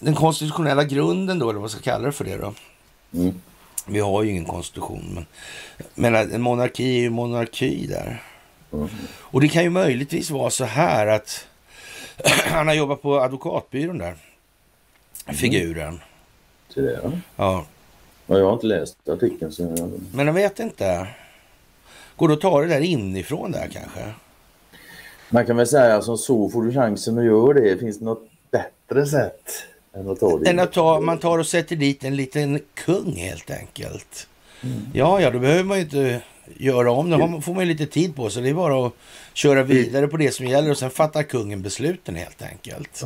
den konstitutionella grunden då, eller vad ska jag kalla det för det då? Mm. Vi har ju ingen konstitution, men, men en monarki är ju monarki där. Mm. Och det kan ju möjligtvis vara så här att han har jobbat på advokatbyrån där, figuren. Till det, ja. Ja, Ja, jag har inte läst artikeln så jag... men jag vet inte. Går det att ta det där inifrån där kanske? Man kan väl säga som så, får du chansen att göra det, finns det något bättre sätt än att ta det? Än att ta, man tar och sätter dit en liten kung helt enkelt. Ja, ja, då behöver man ju inte göra om det. Har får man ju lite tid på sig. Det är bara att köra vidare på det som gäller och sen fattar kungen besluten helt enkelt.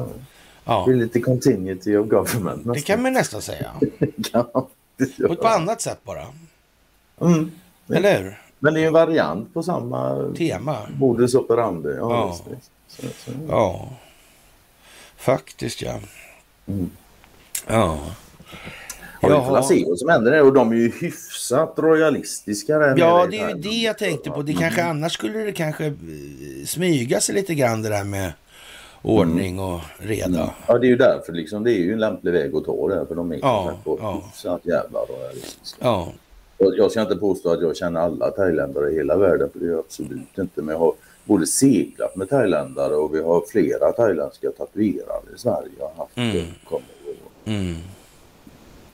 Ja, Det är lite continuity of government det kan man nästan säga. inte På ett annat sätt bara. Mm. Eller hur? Men det är en variant på samma Tema. modus operandi. Ja, Ja. Så, så. Ja, faktiskt ja. Mm. Ja. Ja, vi får se vad som händer där och de är ju hyfsat royalistiska där Ja, det är ju det jag tänkte på. Det kanske annars skulle det kanske eh, smyga sig lite grann det där med ordning och reda. Ja, det är ju därför liksom. Det är ju en lämplig väg att ta där för de är Ja, ja. hyfsat jävla royalistiska. Ja, Jag ska inte påstå att jag känner alla thailändare i hela världen, för det gör jag absolut inte. Men jag har både seglat med thailändare och vi har flera thailändska tatuerare i Sverige. Har haft Mm. ihåg. mm.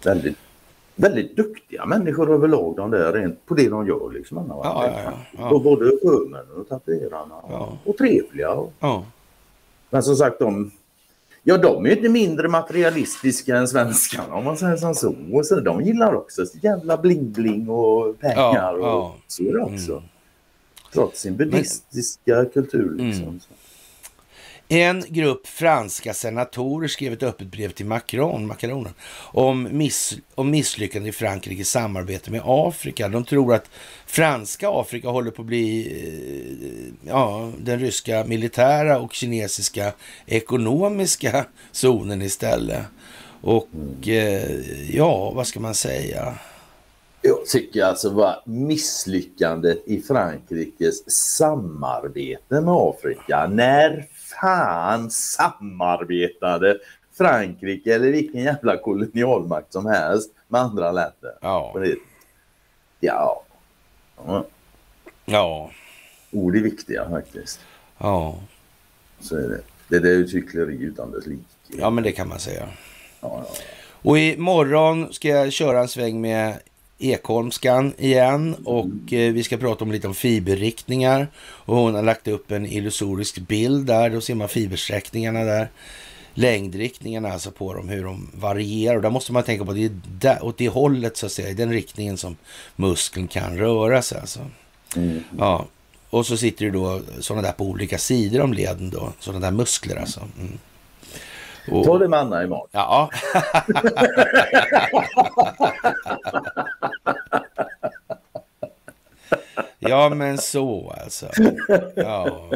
väldigt, väldigt duktiga människor överlag de där rent på det de gör liksom. Anna? Ja, ja, ja. Och både sjömännen och tatuerarna. Ja. Och trevliga. Och, ja. men som sagt de Ja, de är inte mindre materialistiska än svenskarna om man säger som så. Och så de gillar också så jävla bling-bling och pengar. Ja, och ja. Så är det också. Mm. Trots sin buddhistiska kultur. Liksom. Mm. En grupp franska senatorer skrev ett öppet brev till Macron, Macronen om, miss, om misslyckande i Frankrikes samarbete med Afrika. De tror att franska Afrika håller på att bli eh, ja, den ryska militära och kinesiska ekonomiska zonen istället. Och eh, ja, vad ska man säga? Jag tycker alltså vad misslyckandet i Frankrikes samarbete med Afrika. När fan samarbetade Frankrike eller vilken jävla kolonialmakt som helst med andra länder? Ja. ja. ja, Ord är viktiga faktiskt. ja, Så är det. Det där är ju hyckleri utan dess like. ja, men det kan man säga. Ja, ja. Och imorgon ska jag köra en sväng med Ekholmskan igen och eh, vi ska prata om lite om fiberriktningar. Och hon har lagt upp en illusorisk bild där, då ser man fibersträckningarna där. Längdriktningarna alltså på dem, hur de varierar. Och där måste man tänka på att det är där, åt det hållet så att säga, i den riktningen som muskeln kan röra sig alltså. Mm. Ja, och så sitter det då sådana där på olika sidor om leden då, sådana där muskler alltså. Mm. Och- Ta det med Anna imorgon. Ja. ja, men så alltså. Ja,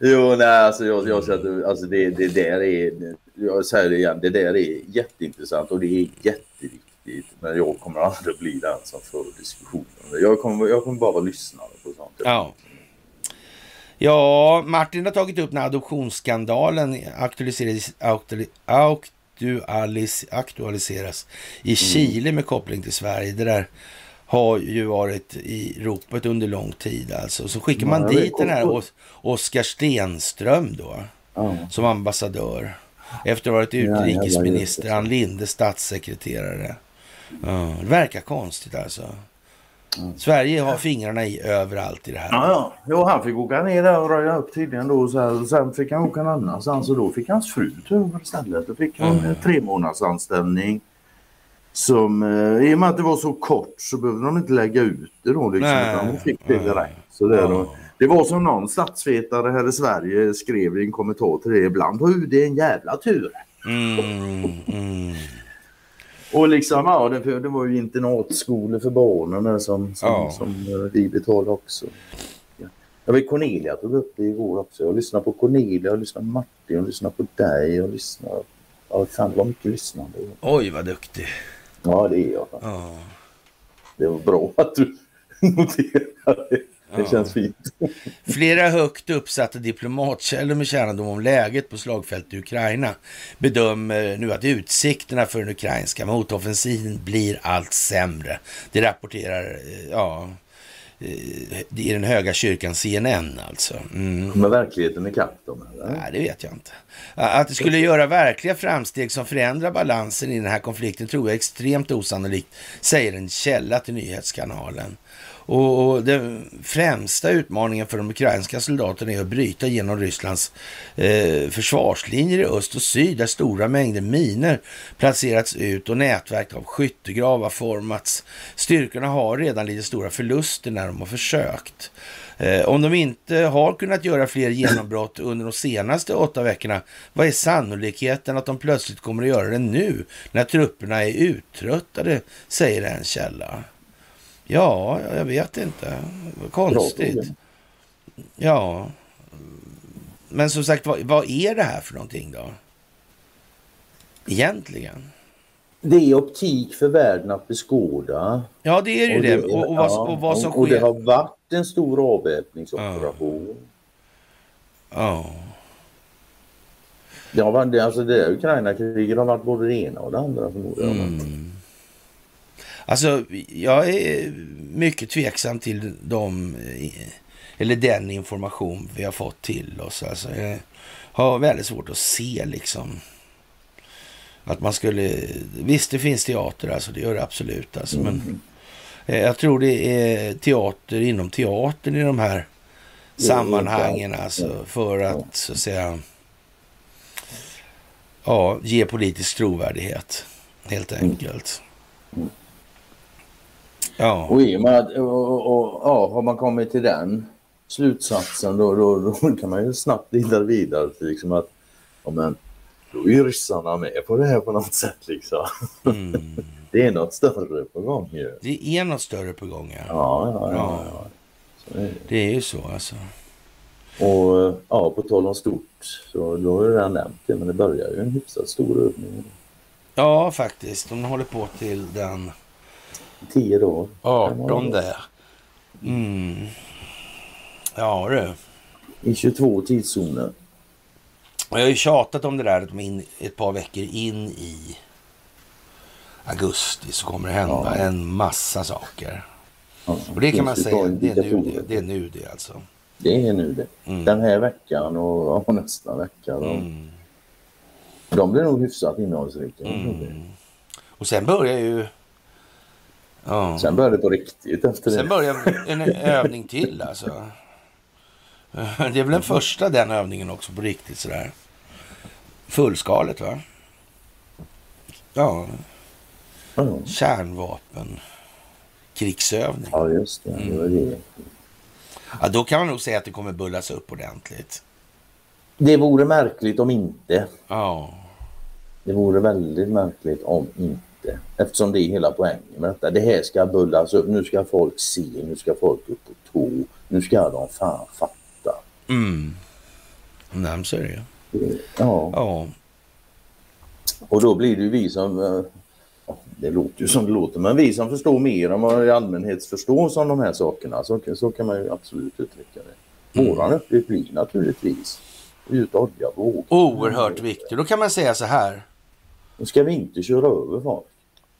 Jo, nej, alltså jag, jag sätter, alltså det, det där är, jag säger det igen, det där är jätteintressant och det är jätteviktigt. Men jag kommer aldrig bli den som för diskussionen. Jag kommer, jag kommer bara vara lyssnare på sånt. ja. Ja, Martin har tagit upp när adoptionsskandalen aktualiseras, aktuali, aktualis, aktualiseras i Chile med koppling till Sverige. Det där har ju varit i ropet under lång tid alltså. Så skickar man Ja, dit den här Os- Oskar Stenström då. Ja. som ambassadör. Efter att ha varit utrikesminister. Ann Linde statssekreterare. Ja, det verkar konstigt alltså. Sverige har fingrarna i överallt i det här. Ja, ja. Jo, han fick åka ner där och röja upp tydligen då. Så här, sen fick han åka någon annanstans och då fick hans fru ta över istället. Då fick han Mm. en tre månaders anställning. Som, eh, I och med att det var så kort så behövde de inte lägga ut det då. Liksom, Nej. utan hon fick det direkt. Så det, Ja. då, det var som någon statsvetare här i Sverige skrev i en kommentar till det ibland. Hur det är en jävla tur. Mm, mm. Och liksom, ja, det, det var ju internatskolor för barnen som, som, Ja. som eh, vi betalade också. Ja. Jag vet Cornelia tog upp det igår också. Jag lyssnar på Cornelia, jag lyssnar på Martin, jag lyssnar på dig, jag lyssnar... Ja, fan var mycket lyssnande. Oj, vad duktig. Ja, det är jag. Ja. Det var bra att du noterade det. Det Ja. känns fint. Flera högt uppsatta diplomatkällor med kännedom om läget på slagfältet i Ukraina bedömer nu att utsikterna för den ukrainska motoffensiven blir allt sämre. Det rapporterar eh, ja, i den höga kyrkan CNN alltså. Mm. Kommer verkligheten ikapp dem? Eller? Nej, det vet jag inte. Att det skulle göra verkliga framsteg som förändrar balansen i den här konflikten tror jag är extremt osannolikt, säger en källa till nyhetskanalen. Och och den främsta utmaningen för de ukrainska soldaterna är att bryta genom Rysslands eh, försvarslinjer i öst och syd där stora mängder miner placerats ut och nätverk av skyttegravar formats. Styrkorna har redan lite stora förluster när de har försökt. Eh, om de inte har kunnat göra fler genombrott under de senaste åtta veckorna, vad är sannolikheten att de plötsligt kommer att göra det nu när trupperna är uttröttade, säger en källa. Ja, jag vet inte. Konstigt. Ja. men som sagt, vad, vad är det här för någonting då? Egentligen. Det är optik för världen att beskåda. Ja, det är ju Och det. det- Och, och, vad, ja, och vad som och det sker. har varit en stor avväpningsoperation. Ja. Det har varit, det- alltså det Ukraina-kriget har varit både det ena och det andra förmodligen. Mm. Alltså, jag är mycket tveksam till de, eh, eller den information vi har fått till oss. Alltså, jag har väldigt svårt att se liksom att man skulle... Visst, det finns teater, alltså, det gör det absolut. Alltså, men eh, jag tror det är teater inom teatern i de här sammanhangen, alltså, för att så att säga ja, ge politisk trovärdighet, helt enkelt. Ja, Och i och med att, och, och, och, ja, har man kommit till den slutsatsen då, då, då kan man ju snabbt leda vidare till liksom att ja, men, då är ju ryssarna med på det här på något sätt liksom. mm. Det är något större på gång ju. det är något större på gång. Ja. Ja, ja, ja. ja. Är det. Det är ju så alltså. Och ja, på tal om stort så då har jag redan nämnt det men det börjar ju en hyfsat stor övning. Ja, faktiskt. De håller på till den Tio dagar. 18. Mm. Ja du. I 22 tidszoner. Jag har ju tjatat om det där att in, ett par veckor in i augusti så kommer det hända Ja. en massa saker. Ja, Och det kan man säga, det är nu det, det, är nu det alltså. Det är nu det. Mm. Den här veckan och, och nästa vecka. De, Mm. de blir nog hyfsat innehållsrika. Mm. Och sen börjar ju... Ja. Sen börjar det på riktigt efter Sen det. börjar en övning till alltså. Det är väl den första den övningen också på riktigt sådär. Fullskaligt va? Ja, Ja, kärnvapen. Krigsövning. Ja, just det. det, var Mm. det. Ja, då kan man nog säga att det kommer bullas upp ordentligt. det vore märkligt om inte. Ja, Det vore väldigt märkligt om inte. Eftersom det är hela poängen med detta. Det här ska bullas upp. Nu ska folk se. Nu ska folk upp på tå. Nu ska de fan fatta. mm. Nej, men så är det ju. Ja, Ja, och då blir det ju vi som... eh, Det låter ju som det låter, men vi som förstår mer än vad i allmänhet förstår om de här sakerna. Så, så kan man ju absolut uttrycka det. Våran uppgift blir naturligtvis att gjuta olja på vågen. oerhört viktigt. Då kan man säga så här. Då ska vi inte köra över folk.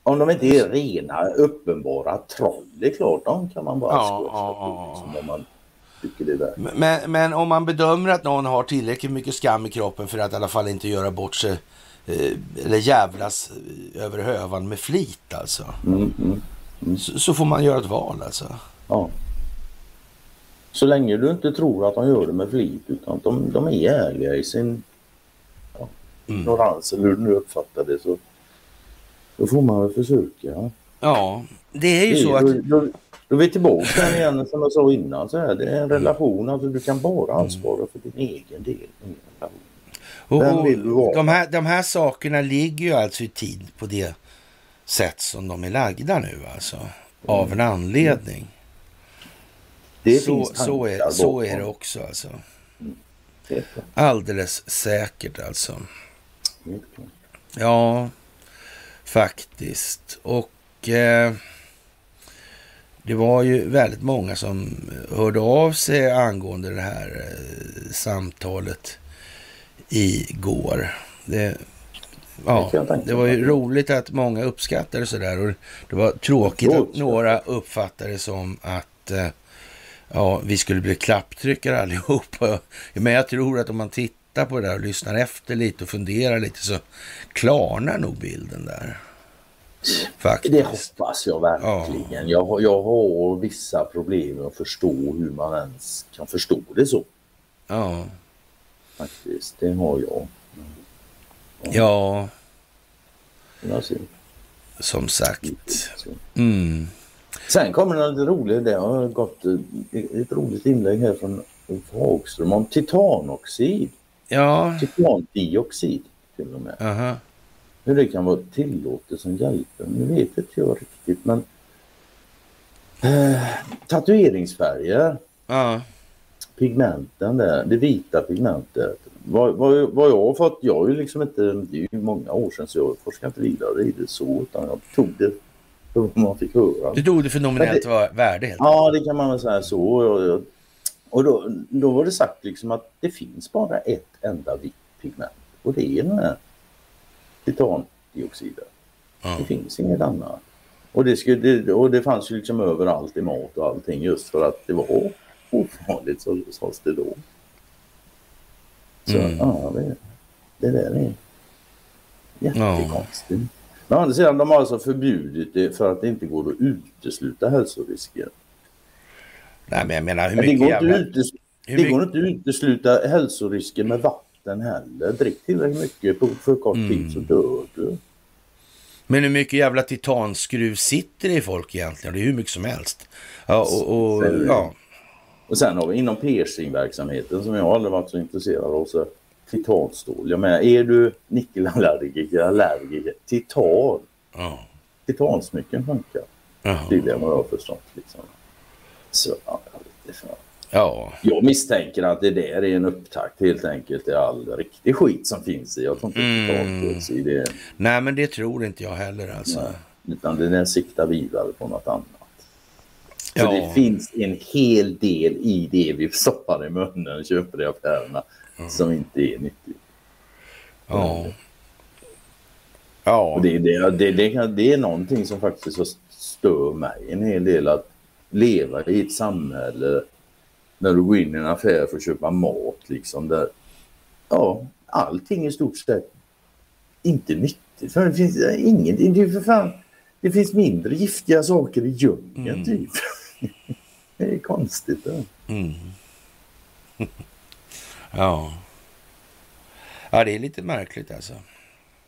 Om de inte är rena uppenbara troll, det är klart, de kan man bara Ja, ja, på liksom, om man tycker det är värt. Men, men om man bedömer att någon har tillräckligt mycket skam i kroppen för att i alla fall inte göra bort sig eh, eller jävlas eh, över hövan med flit alltså. Mm, mm, Så, så får man göra ett val alltså. ja. Så länge du inte tror att de gör det med flit utan de, de är ärliga i sin ja, Mm. ignorans eller hur du nu uppfattar det så då får man väl försöka. Ja, det är ju Det- så att... då, då, då är vi tillbaka igen som jag sa innan. Så här, det är en relation, alltså du kan bara ansvara för din egen del. Och, och, de, här, de här sakerna ligger ju alltså i tid på det sätt som de är lagda nu alltså. Av en anledning. Det så, så, är, så är det också alltså. Klart, Alldeles säkert alltså. Ja, faktiskt. Och eh, det var ju väldigt många som hörde av sig angående det här eh, samtalet igår. Det, Det ja, det var ju roligt att många uppskattade sådär och det var tråkigt Tråkigt. att några uppfattade det som att eh, ja, vi skulle bli klapptryckare allihopa. Men jag tror att om man tittar på det där och lyssnar efter lite och funderar lite så klarnar nog bilden där. Faktiskt. Det hoppas jag verkligen. Jag, har- jag har vissa problem med att förstå hur man ens kan förstå det så. Ja, Faktiskt, det har jag. ja, Jag ser. som sagt. Mm. Sen kommer det lite roligt. Det har gått eh, ett roligt inlägg här från Ulf Hagström om titanoxid. Ja, Titandioxid till och med. aha. Hur det kan vara tillåtet som hjälper. Nu vet inte jag riktigt men eh, tatueringsfärger Ja, pigmenten där, det vita pigmentet. Vad, vad, vad jag har fått, jag har ju liksom inte, det är ju många år sedan så jag forskar inte vidare i det så utan jag tog det man fick höra. Du tog det för nominellt det, värde helt Ja, det kan man väl säga så. Och, och då, då var det sagt liksom att det finns bara ett enda vitt pigment och det är den här titandioxiden. Mm. Det finns inget annat. Och det, skulle, och det fanns ju liksom överallt i mat och allting just för att det var ofarligt så sades det då. Så mm. ja, det, det där är jättekonstigt. Ja. Men å andra sidan, de har alltså förbjudit det för att det inte går att utesluta hälsorisker. Nej, men jag menar hur mycket det går, jävla... inte, hur det går inte att utesluta hälsorisker med vatten heller. Drick tillräckligt mycket på för kort mm. tid så dör du. Men hur mycket jävla titanskruv sitter det i folk egentligen? Det är hur mycket som helst. Ja, och, och, ja. och sen har vi inom piercingverksamheten som jag aldrig varit så intresserad av. Så titanstål. Jag menar, är du nickelallergiker, allergiker, titan. Ja. Titansmycken funkar. Det är det vad jag har förstått. Liksom. Så, ja. Jag misstänker att det där är en upptakt helt enkelt till all riktig skit som finns i. Jag tror inte mm. det. Nej, men det tror inte jag heller alltså. Nej, utan det där siktar vidare på något annat. Så ja. det finns en hel del i det vi stoppar i munnen och köper i affärerna mm. som inte är nyttigt. Ja. Ja. Det, det, det, det, det är någonting som faktiskt stör mig en hel del att leva i ett samhälle när du går in i en affär för att köpa mat liksom där ja, allting i stort sett inte nyttigt. För det finns ingenting, det, för fan, det finns mindre giftiga saker i djungeln mm. typ. det är konstigt. Det. Mm. ja. Ja, det är lite märkligt alltså.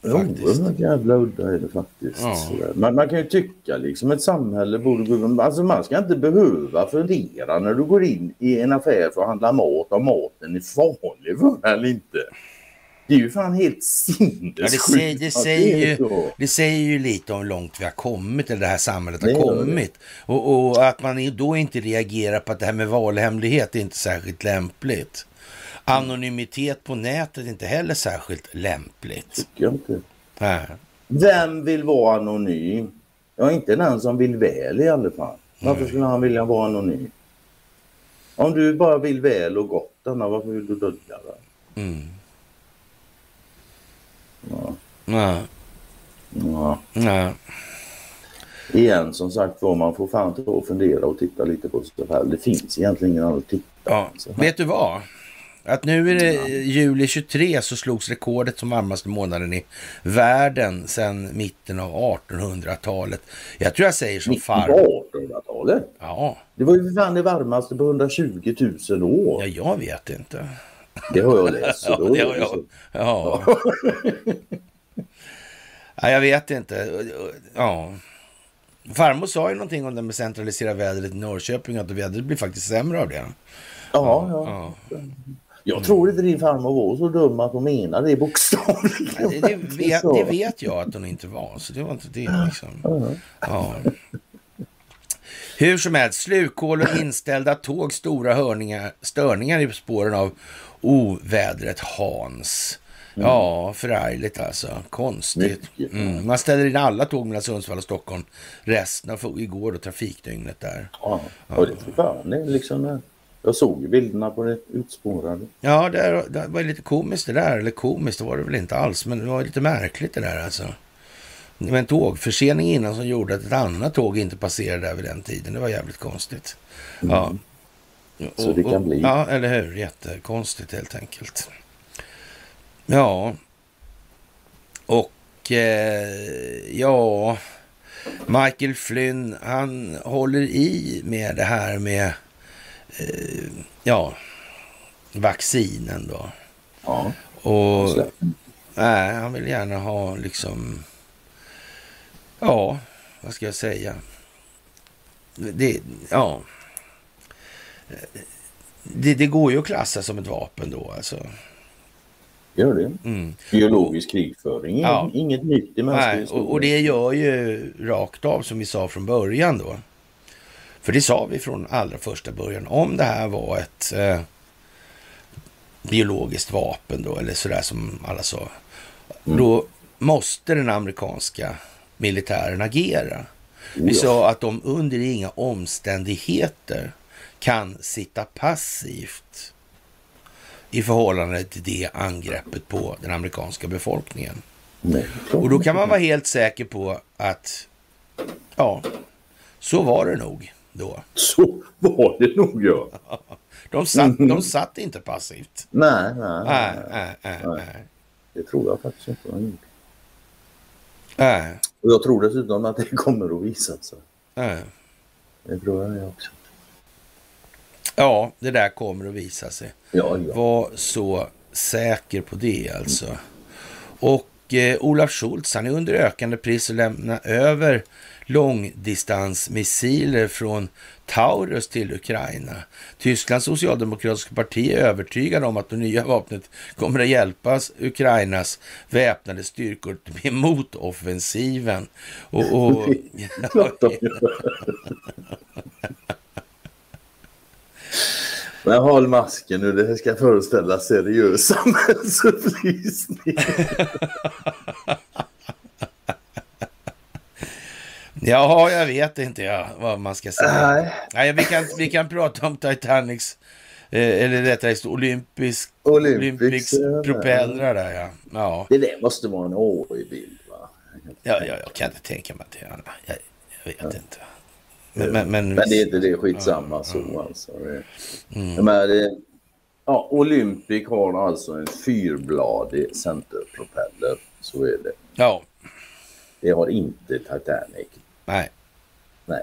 Oerhört jävla udda är det faktiskt. Ja. Man, man, kan ju tycka liksom ett samhälle borde gå... Alltså man ska inte behöva fundera när du går in i en affär för att handla mat om maten är farlig för eller inte. Det är ju fan helt sinnessjukt. Ja, det, säger, det, säger ju, det säger ju lite om hur långt vi har kommit, eller det här samhället har det kommit. Och, och, att man då inte reagerar på att det här med valhemlighet är inte särskilt lämpligt. Anonymitet på nätet är inte heller särskilt lämpligt. Tycker jag inte. Nej. Vem vill vara anonym? Ja, inte den som vill väl i alla fall. Varför skulle han vilja vara anonym? Om du bara vill väl och gott, Anna, varför vill du dölja det? Mm. Ja. Nej. Ja. Nej. Igen, som sagt var, man får fan ta och fundera och titta lite på sig själv. Det finns egentligen ingen annan att titta ja. Vet du vad? Att nu är det juli 23 så slogs rekordet som varmaste månaden i världen sedan mitten av 1800-talet. Jag tror jag säger som far. Mitten av 1800-talet? Ja. Det var ju fan det varmaste på 120 000 år. Ja, jag vet inte. Det har jag läst. ja, det har jag. Ja. ja, jag vet inte. Ja. Farmor sa ju någonting om det med centralisera vädret i Norrköping, att vädret blir faktiskt sämre av det. Ja, ja. ja. Jag tror inte din farmor var så dum att hon menade det bokstavligen. Det, det, vet, det vet jag att hon inte var, så det var inte det. Liksom. Ja. Hur som helst, slukhål och inställda tåg, stora hörningar, störningar i spåren av ovädret Hans. Mm. Ja, förargligt alltså. Konstigt. Mm. Man ställer in alla tåg mellan Sundsvall och Stockholm resten av igår och trafikdygnet där. Ja, och det är fan liksom jag såg ju bilderna på det utspårade. Ja, det, det var lite komiskt det där. Eller komiskt det var det väl inte alls, men det var lite märkligt det där alltså. Det var en tågförsening innan som gjorde att ett annat tåg inte passerade där vid den tiden. Det var jävligt konstigt. Mm. Ja. Så det kan bli. Ja, eller hur? Jättekonstigt helt enkelt. Ja. Och eh, ja, Michael Flynn, han håller i med det här med ja, vaccinen då. Ja. Och nej, han vill gärna ha liksom, ja, vad ska jag säga? Det, ja. Det, det går ju att klassa som ett vapen då alltså. Gör det. Mm. Biologisk krigföring, ja. inget nytt i mänsklig och, och det gör ju rakt av som vi sa från början då. För det sa vi från allra första början. Om det här var ett eh, biologiskt vapen då, eller sådär som alla sa. Mm. Då måste den amerikanska militären agera. Vi sa att de under inga omständigheter kan sitta passivt i förhållande till det angreppet på den amerikanska befolkningen. Nej, och då kan man vara helt säker på att, ja, så var det nog då. Så var det nog, ja. De satt, mm. de satt inte passivt. Nej, nej, nej. nej, nej, nej. Det tror jag faktiskt inte de gjorde. Nej. Och jag tror dessutom att det kommer att visa sig. Nej. Det tror jag också. Ja, det där kommer att visa sig. Ja, ja. Var så säker på det alltså. Och eh, Olaf Schultz, han är under ökande pris att lämna över långdistansmissiler från Taurus till Ukraina. Tysklands socialdemokratiska parti är övertygade om att det nya vapnet kommer att hjälpa Ukrainas väpnade styrkor med motoffensiven. Och, och... Men håll masken nu, det ska föreställa seriös samhällsupplysning. Jaha, jag vet inte ja, vad man ska säga. Nej. Nej, vi, kan, vi kan prata om Titanics, eh, eller rättare sagt Olympisk, Olympics, Olympics propellrar där ja. ja. Det där måste vara en årig bild va? Ja, ja, jag kan inte tänka mig att det är jag, jag vet ja. inte. Men, men, men, men, det är inte det, skitsamma ja, så ja. alltså. Mm. men ja, Olympic har alltså en fyrbladig centerpropeller, så är det. Ja. Det har inte Titanic. Nej. Nej.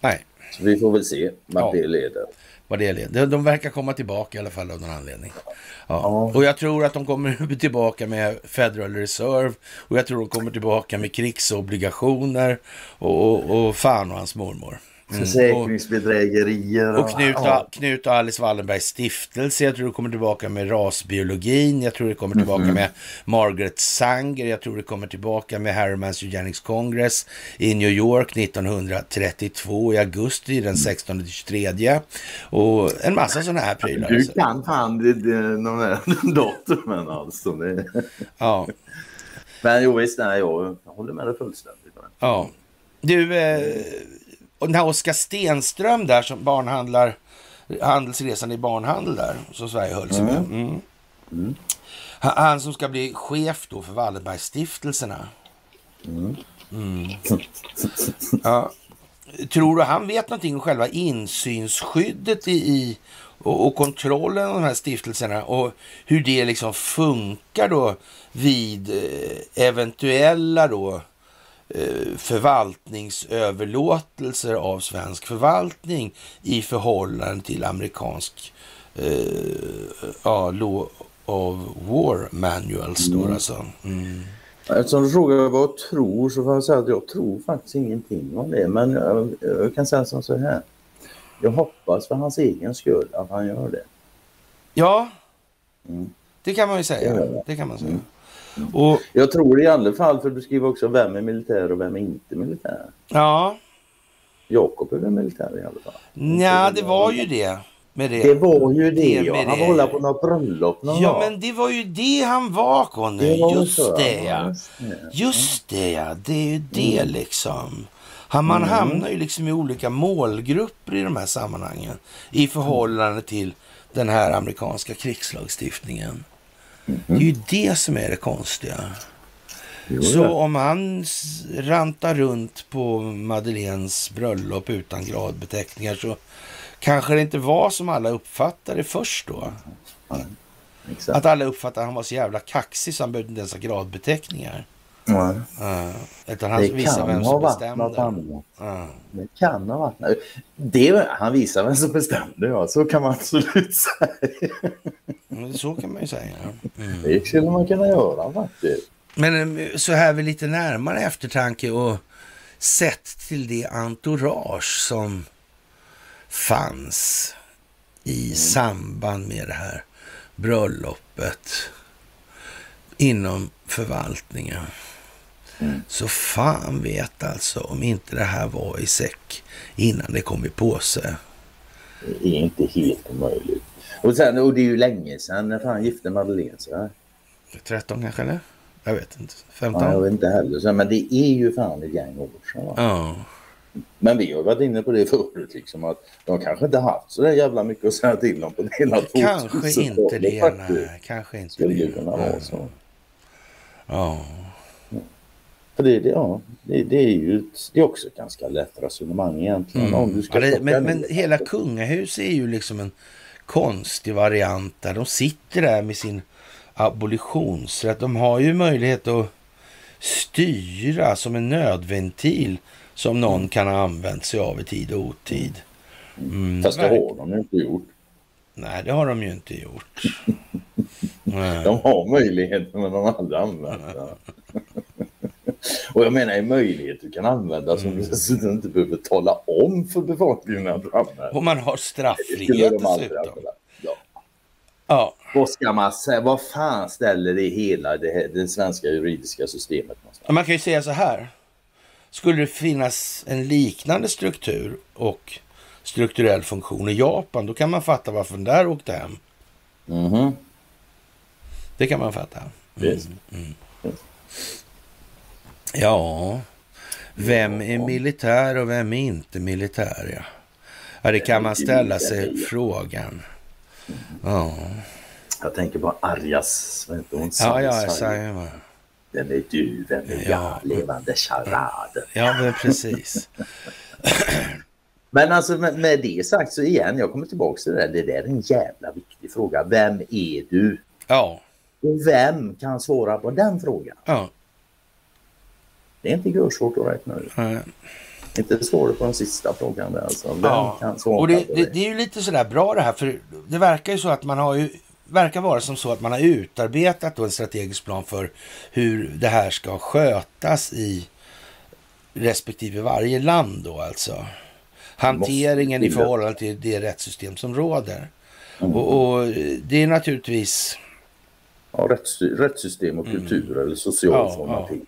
Nej. Så vi får väl se vad ja. det leder. Vad det leder. De verkar komma tillbaka i alla fall av någon anledning. Ja. ja. Och jag tror att de kommer tillbaka med Federal Reserve och jag tror de kommer tillbaka med krigsobligationer och, och, och fan och hans mormor. Mm. Försäkringsbedrägerier. Och, och Knut, ja. Knut och Alice Wallenbergs stiftelse. Jag tror det kommer tillbaka med rasbiologin. Jag tror det kommer tillbaka mm. med Margaret Sanger. Jag tror det kommer tillbaka med Harrimans Eugenics Congress i New York 1932 i augusti den 16-23. Och en massa sådana här prylar. Du kan fan de här datumen alltså. Ja. Men jo visst, nej, jag håller med dig fullständigt. Ja. Du, eh, och den här Oskar Stenström där som barnhandlar, handelsresan i barnhandel där, som Sverige höll sig med. Mm. mm. Mm. Han som ska bli chef då för Wallenbergstiftelserna. Mm. mm. Ja. Tror du han vet någonting om själva insynsskyddet i, i och, och, kontrollen av de här stiftelserna och hur det liksom funkar då vid eh, eventuella då förvaltningsöverlåtelser av svensk förvaltning i förhållande till amerikansk eh, ja, Law of War Manuals. Då, mm. alltså. Mm. Eftersom du frågar vad jag tror så får jag säga att jag tror faktiskt ingenting om det. Men jag, jag kan säga som så här. Jag hoppas för hans egen skull att han gör det. Ja, mm. det kan man ju säga. Det kan man säga. Mm. Och, jag tror i alla fall, för du skriver också vem är militär och vem är inte militär. Ja. Jakob är väl militär i alla fall? Ja, det var ju det. Med det. det var ju det, det ja. Han var hålla på något bröllop någon Ja, men det var ju det han var, Conny. Just så. det, ja. Just det, ja. Det är ju det mm. liksom. Han, man mm. hamnar ju liksom i olika målgrupper i de här sammanhangen i förhållande till den här amerikanska krigslagstiftningen. Det är ju det som är det konstiga. Jo, så ja. om han rantar runt på Madeleines bröllop utan gradbeteckningar så kanske det inte var som alla uppfattade först då. Ja, att alla uppfattade att han var så jävla kaxig så han behövde inte ens ha gradbeteckningar. Ja. Uh, utan han det kan vem något annat. Uh. Det kan ha varit det. Han visar vem som bestämde, ja. Så kan man absolut säga. Men så kan man ju säga. Mm. Det skulle man kunna göra faktiskt. Men eh, så här vid lite närmare eftertanke och sett till det entourage som fanns i mm. samband med det här bröllopet inom förvaltningen. Mm. Så fan vet alltså om inte det här var i säck innan det kom i påse. Det är inte helt omöjligt. Och, sen, och det är ju länge sedan när fan gifte Madeleine sig. 13 kanske eller? Jag vet inte. 15? Ja, jag vet inte heller. Men det är ju fan ett gäng år sedan. Va? Ja. Men vi har varit inne på det förut, liksom, att de kanske inte haft så där jävla mycket att säga till om på hela Kanske inte det, nej. Kanske inte Skulle det. det kunna vara så. Ja. För det, det, ja, det, det är ju ett, det är också ett ganska lätt resonemang egentligen. Om du ska Mm. Ja, men, men hela kungahuset är ju liksom en konstig variant där. De sitter där med sin abolitionsrätt. De har ju möjlighet att styra som en nödventil som någon kan ha använt sig av i tid och otid. Mm, Fast det har de ju inte gjort. Nej, det har de ju inte gjort. Nej. De har möjligheten men de har aldrig använt den. Och jag menar en möjlighet du kan använda som Mm. du dessutom inte behöver tala om för befolkningen att du använder. Och man har straffrihet de dessutom. Ja. Ja, Vad ska man säga? Vad fan ställer det hela det, här, det svenska juridiska systemet någonstans? man kan ju säga så här. Skulle det finnas en liknande struktur och strukturell funktion i Japan, då kan man fatta varför den där åkte hem. Mhm. Det kan man fatta. Visst. Ja, vem är militär och vem är inte militär? Ja, ja det kan man ställa sig frågan. Ja, Jag tänker på Arjas, vad heter hon? ja, ja. Vem är du? Vem är Ja. jag? Levande charad. Ja, men precis. Men alltså med, med det sagt så igen, jag kommer tillbaka till det där. Det där är en jävla viktig fråga. Vem är du? Ja, Och vem kan svara på den frågan? ja. Det är inte görsvårt att räkna ut. nej. Inte svaret på den sista frågan där alltså. Vem Ja, kan svara och det, på det, det är ju lite sådär bra det här, för det verkar ju så att man har ju verkar vara som så att man har utarbetat då en strategisk plan för hur det här ska skötas i respektive varje land då alltså. Hanteringen i förhållande till det rättssystem som råder. Mm. Och, och det är naturligtvis Ja, rättssy- rättssystem och kultur eller social Mm. Ja, formatering.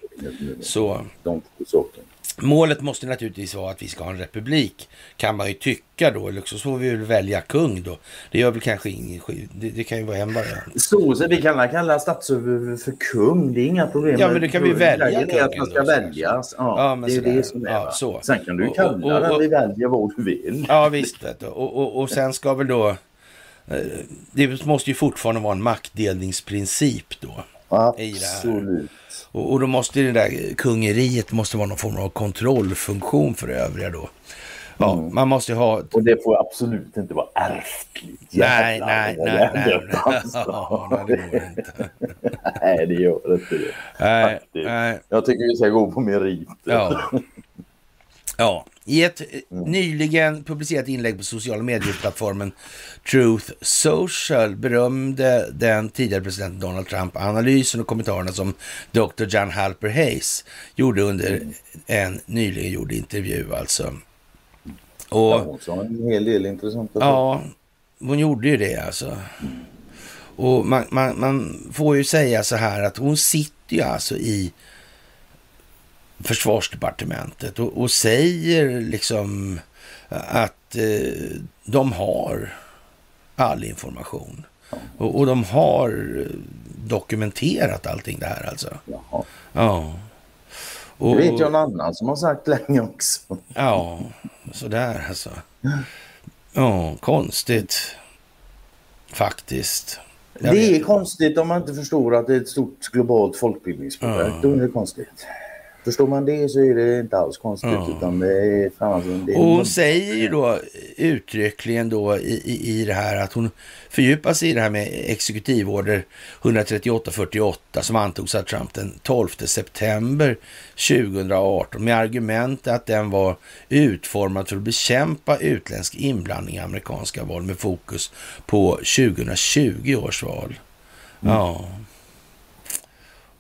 så. De två sakerna. Målet måste naturligtvis vara att vi ska ha en republik, kan man ju tycka då. Eller så får vi väl välja kung då. Det gör väl kanske ingen. Det, det kan ju vara en variant. Så, så vi kan kalla statsöverhuvud för kung. Det är inga problem. Ja, men det kan vi välja Grejen är att kungen man ska då, väljas. Ja, Ja, det är det som är. Ja, så. Sen kan du ju Och- kalla och- och- den vi väljer vad du vill. Ja, visst. Och, och, och sen ska väl då... eh, Det måste ju fortfarande vara en maktdelningsprincip då. Absolut. Och, och då måste det där kungeriet måste vara någon form av kontrollfunktion för övriga då. Ja, Mm. man måste ju ha... Och det får absolut inte vara ärftligt. Nej, nej, nej, nej. nej. alltså. Ja, nej, det går inte. Nej, det gör inte det. Nej, nej. Jag tycker vi ska gå på meriter. Ja. ja. I ett eh, nyligen publicerat inlägg på sociala medieplattformen Truth Social berömde den tidigare presidenten Donald Trump analysen och kommentarerna som Dr. John Halper Hayes gjorde under en nyligen gjord intervju alltså. Ja, Och hon sa en hel del intressanta ja, hon gjorde ju det alltså. Och man, man, man får ju säga så här att hon sitter ju alltså i försvarsdepartementet och, och säger liksom att eh, de har all information. Och, och de har eh, dokumenterat allting det här alltså. Jaha. Ja. Det Och, vet jag någon annan som har sagt länge också. Ja, sådär alltså. Ja, konstigt. Faktiskt. Jag det är konstigt om man inte förstår att det är ett stort globalt folkbildningsprojekt. Då är det konstigt. Förstår man det så är det inte alls konstigt. Utan det är fan alltså, det är Och hon säger ju då uttryckligen då i, i, i det här att hon fördjupar sig i det här med exekutivorder 13848 som antogs av Trump den 12 september 2018 med argument att den var utformad för att bekämpa utländsk inblandning i amerikanska val med fokus på 2020 års val. Ja.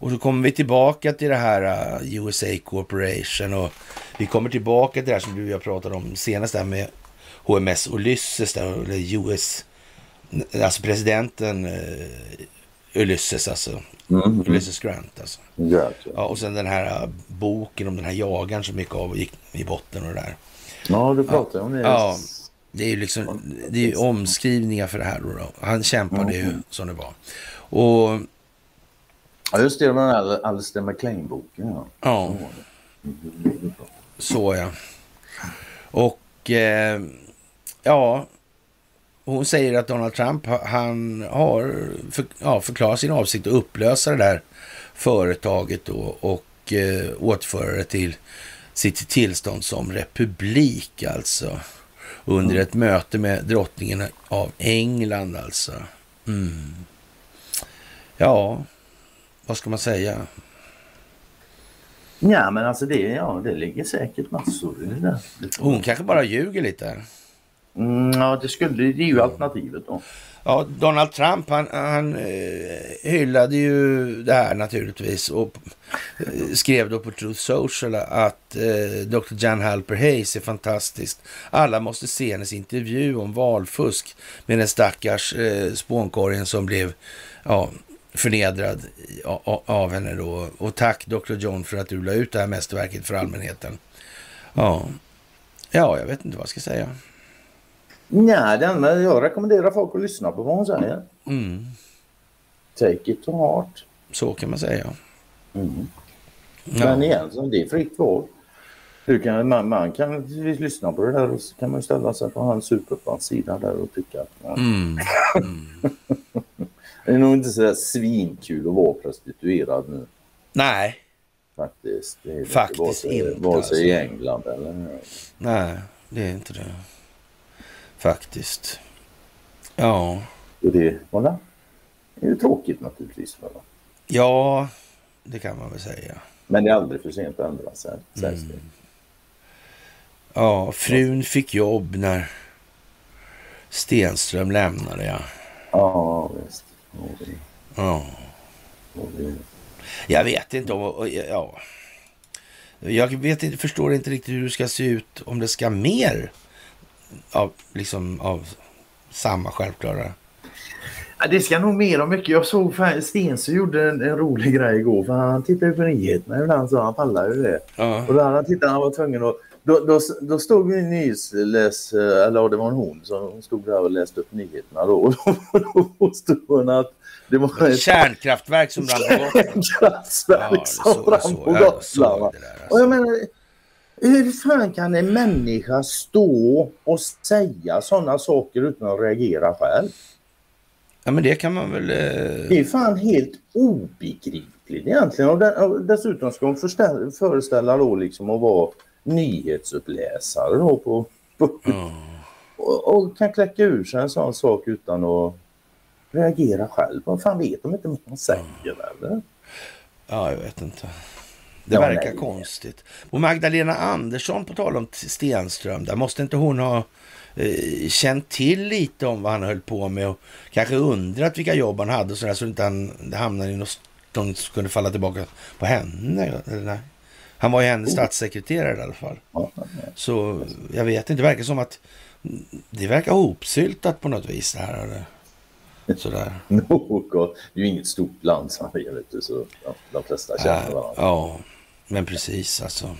Och så kommer vi tillbaka till det här uh, USA Corporation och vi kommer tillbaka till det här som du och jag pratade om senast där med HMS Ulysses där, eller US, alltså presidenten uh, Ulysses alltså. Mm. Ulysses Grant alltså. Ja, Ja, och sen den här uh, boken om den här jagaren som gick av och gick i botten och det där. ja, du pratar om det. Ja. Det är ju liksom, det är ju omskrivningar för det här då. då. Han kämpade ju som det var. Och Ja, just det, den här Alistair MacLean-boken. Ja. ja, så ja. Och eh, ja, hon säger att Donald Trump han har för, ja, förklarat sin avsikt att upplösa det där företaget då och eh, återföra det till sitt tillstånd som republik alltså. Under ett möte med drottningen av England alltså. Mm. Ja, vad ska man säga? Ja men alltså det, ja, det ligger säkert massor i det där. Hon kanske bara ljuger lite. Mm, ja det skulle, det är ju alternativet då. Ja, Donald Trump han, han eh, hyllade ju det här naturligtvis och eh, skrev då på Truth Social att eh, Dr. Jan Halper Hayes är fantastiskt. Alla måste se hennes intervju om valfusk med den stackars eh, spånkorgen som blev ja, förnedrad av, henne då. Och tack Dr. John för att du la ut det här mästerverket för allmänheten. Ja, ja jag vet inte vad jag ska säga. Nej, det enda jag rekommenderar folk att lyssna på vad hon säger. Mm, Take it to heart. så kan man säga. Mm. Ja. Men igen, det är fritt val. Du kan, man, man kan lyssna på det där och så kan man ställa sig på hans superfans-sida där och tycka att ja, Mm. det är nog inte så där svinkul att vara prostituerad nu Nej, faktiskt. Det är Faktiskt vare sig, inte, Vare sig i alltså. England eller... nej, det är inte det. Faktiskt. Ja, Och det, voilà. det är ju tråkigt naturligtvis. För ja, det kan man väl säga. Men det är aldrig för sent att ändra sig. det. Ja, frun fick jobb när Stenström lämnade, ja. Ja, visst. Ja, jag vet inte om... Ja. Jag vet inte, förstår inte riktigt hur det ska se ut om det ska mer av, liksom, av samma självklara... Ja, det ska nog mer och mycket. Jag såg Stensö gjorde en, en rolig grej igår för han tittade ju på nyheterna ibland så han pallar ju det. Ja, Och då hade han tittat, han var tvungen att... Då, då, då stod nyhetsläs, eller det var en hon som stod där och läste upp nyheterna då. Och då, påstod hon att det var ett Kärnkraftverk som brann på Gotland. kraftverk Ja, som brann på Gotland. det alltså. Och jag menar, hur fan kan en människa stå och säga sådana saker utan att reagera själv? Ja, men det kan man väl... Det Eh, är fan helt obegripligt egentligen. Och, de- och dessutom ska hon föreställa då liksom att vara nyhetsuppläsare då på, på, och, och kan kläcka ur sig en sån sak utan att reagera själv. Vad fan vet de inte vad man säger eller? ja, jag vet inte. Det Ja, verkar nej. konstigt. Och Magdalena Andersson, på tal om Stenström, där måste inte hon ha eh, känt till lite om vad han höll på med och kanske undrat vilka jobb han hade och sådär så inte han det hamnade i något som kunde falla tillbaka på henne? Eller nej? Han var ju hennes statssekreterare i alla fall. Så jag vet inte, det verkar som att det verkar hopsyltat på något vis det här. Sådär. något. Det är ju inget stort land som vi vet du, så de flesta känner varandra. ja, men precis alltså.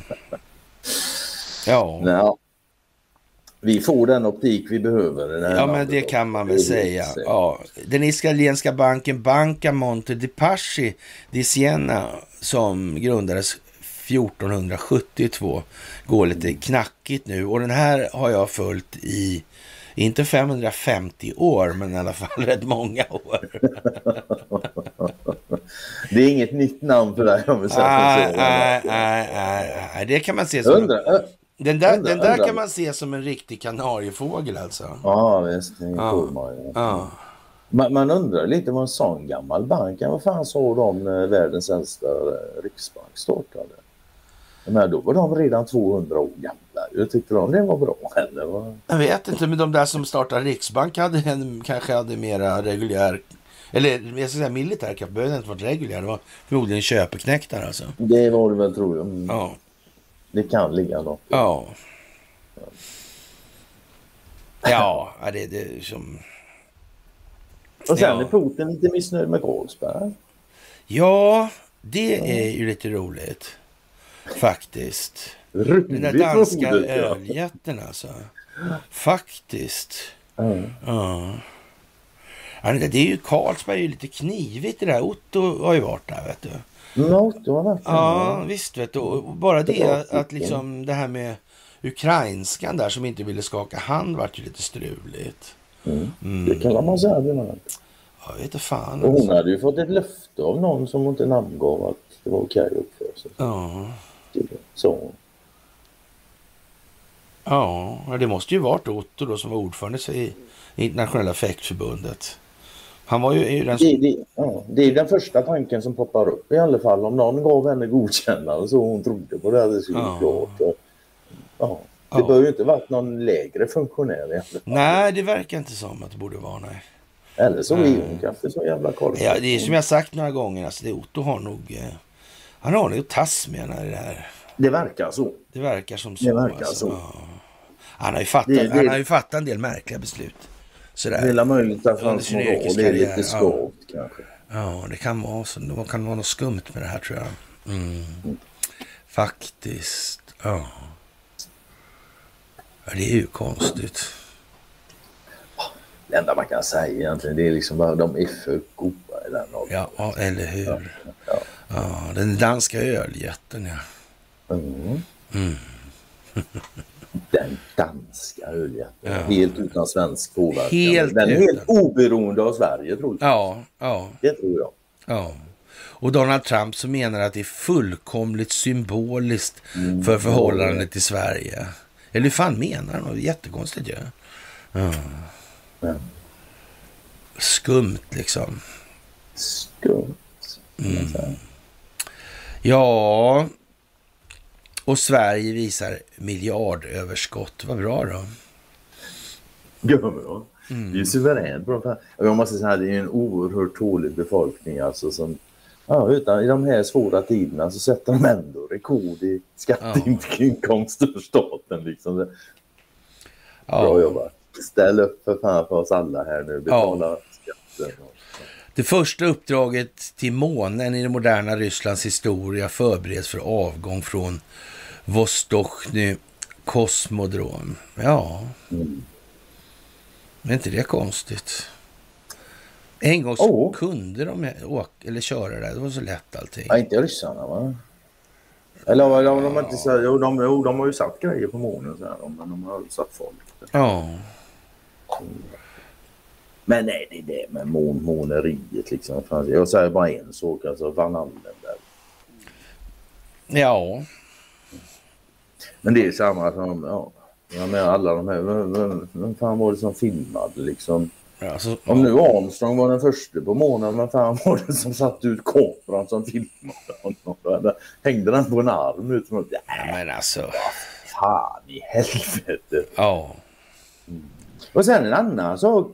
Ja, Nej, vi får den optik vi behöver. ja men det då. kan man väl säga. Ja. Den italienska banken Banca Monte di Paschi di Siena som grundades 1472 går lite knackigt nu och den här har jag följt i inte 550 år, men i alla fall rätt många år. Det är inget nytt namn för dig om vi säger Nej, så. nej, det kan man se som... undrar, äh, Den där, undrar- den där kan man se som en riktig kanariefågel alltså. Ja visst, det är Ja. ja. Man, man undrar lite vad en sån gammal bank, vad fan sa de när världens äldsta eh, riksbank startade? Men då var de redan 200 år gamla. Jag tyckte de det var bra. Eller? vad? Jag vet inte, men de där som startade Riksbank hade en, kanske hade mera reguljär, eller jag ska säga militär kapital, behövde inte varit reguljär, det var förmodligen köpeknektar alltså. Det var det väl tror jag. Mm. Ja, Det kan ligga något. ja. Ja, ja, det, det är som... Och sen Ja. är Putin lite missnöjd med Carlsberg. Ja, det är ju lite roligt. Faktiskt. Den där danska ja. öljätten alltså. Faktiskt. Mm. Ja. Ja, det är ju Carlsberg är ju lite knivigt det där. Otto har ju varit där vet du. Otto har varit Ja, visst vet du. Och bara det att liksom det här med ukrainskan där som inte ville skaka hand vart ju lite struligt. Mm. Det kan man säga. Jag vet inte fan. Och hon Alltså. hade ju fått ett löfte av någon som hon inte namngav att det var okej att uppföra sig. Ja. Så. ja, det måste ju varit Otto då som var ordförande i internationella fäktförbundet. Han var ju, den Det, det, ja, det är den första tanken som poppar upp i alla fall. Om någon gav henne godkännande så hon trodde på det. Det skulle Ja. klart. Och, ja. Det Ja. bör ju inte varit någon lägre funktionär i alla fall. Nej, det verkar inte som att det borde vara nej. Eller så är hon kanske så jävla koll. Ja, det är som jag sagt några gånger, alltså det Otto har nog... Eh, han har nog att tas med när det här. Det verkar så. Det verkar som så. Det verkar alltså. så. Ja. Han har ju fattat, Det- det- Han har ju fattat en del märkliga beslut. Det Sådär. är möjligt att Under hans sin moral är lite ja. skavt kanske. Ja, det kan vara så. Det kan vara något skumt med det här tror jag. Mm. Faktiskt. Ja. ja. Det är ju konstigt. Det enda man kan säga egentligen det är liksom bara de är för goda den åldern. Ja, ja, eller hur. Ja. Ja, den danska öljätten ja. Mm. Mm. Den danska öljätten. Ja. Helt utan svensk påverkan. Helt den är utan. helt oberoende av Sverige tror jag. Ja, ja, Det tror jag. ja. Och Donald Trump som menar att det är fullkomligt symboliskt Mm. för förhållandet till Sverige. Eller hur fan menar han? Jättekonstigt ju. Ja. Ja. Skumt liksom. Skumt. Mm. Ja, och Sverige visar miljardöverskott. Vad bra då. Gummibra. Mm. Det är suveränt bra. Jag måste säga det är en oerhört tålig befolkning alltså som Ja, utan i de här svåra tiderna så sätter de ändå rekord i skatteinkomster för staten. Liksom. Bra Ja. jobbat. Ställ upp för fan för oss alla här nu. Betala skatten. Det första uppdraget till månen i det moderna Rysslands historia förbereds för avgång från Vostochny kosmodrom. Ja, är inte det konstigt? En gång så Oh. kunde de åka, eller köra där. Det var så lätt allting. Ja, inte ryssarna va? Eller de, de, de, har inte så, jo, de, de har ju satt grejer på månen så här, men de har satt folk. Ja, Men nej, det är det med mån, måneriet liksom. Jag säger bara en sak, alltså Van Allenberg. ja, Men det är samma som, ja, jag menar alla de här, vem, vem, vem fan var det som filmade liksom? alltså, Om nu Armstrong var den första på månen, vem fan var det som satte ut kameran som filmade honom? Eller Hängde den på en arm ut mot, ja, men alltså, fan i helvete. ja, Och sen en annan sak.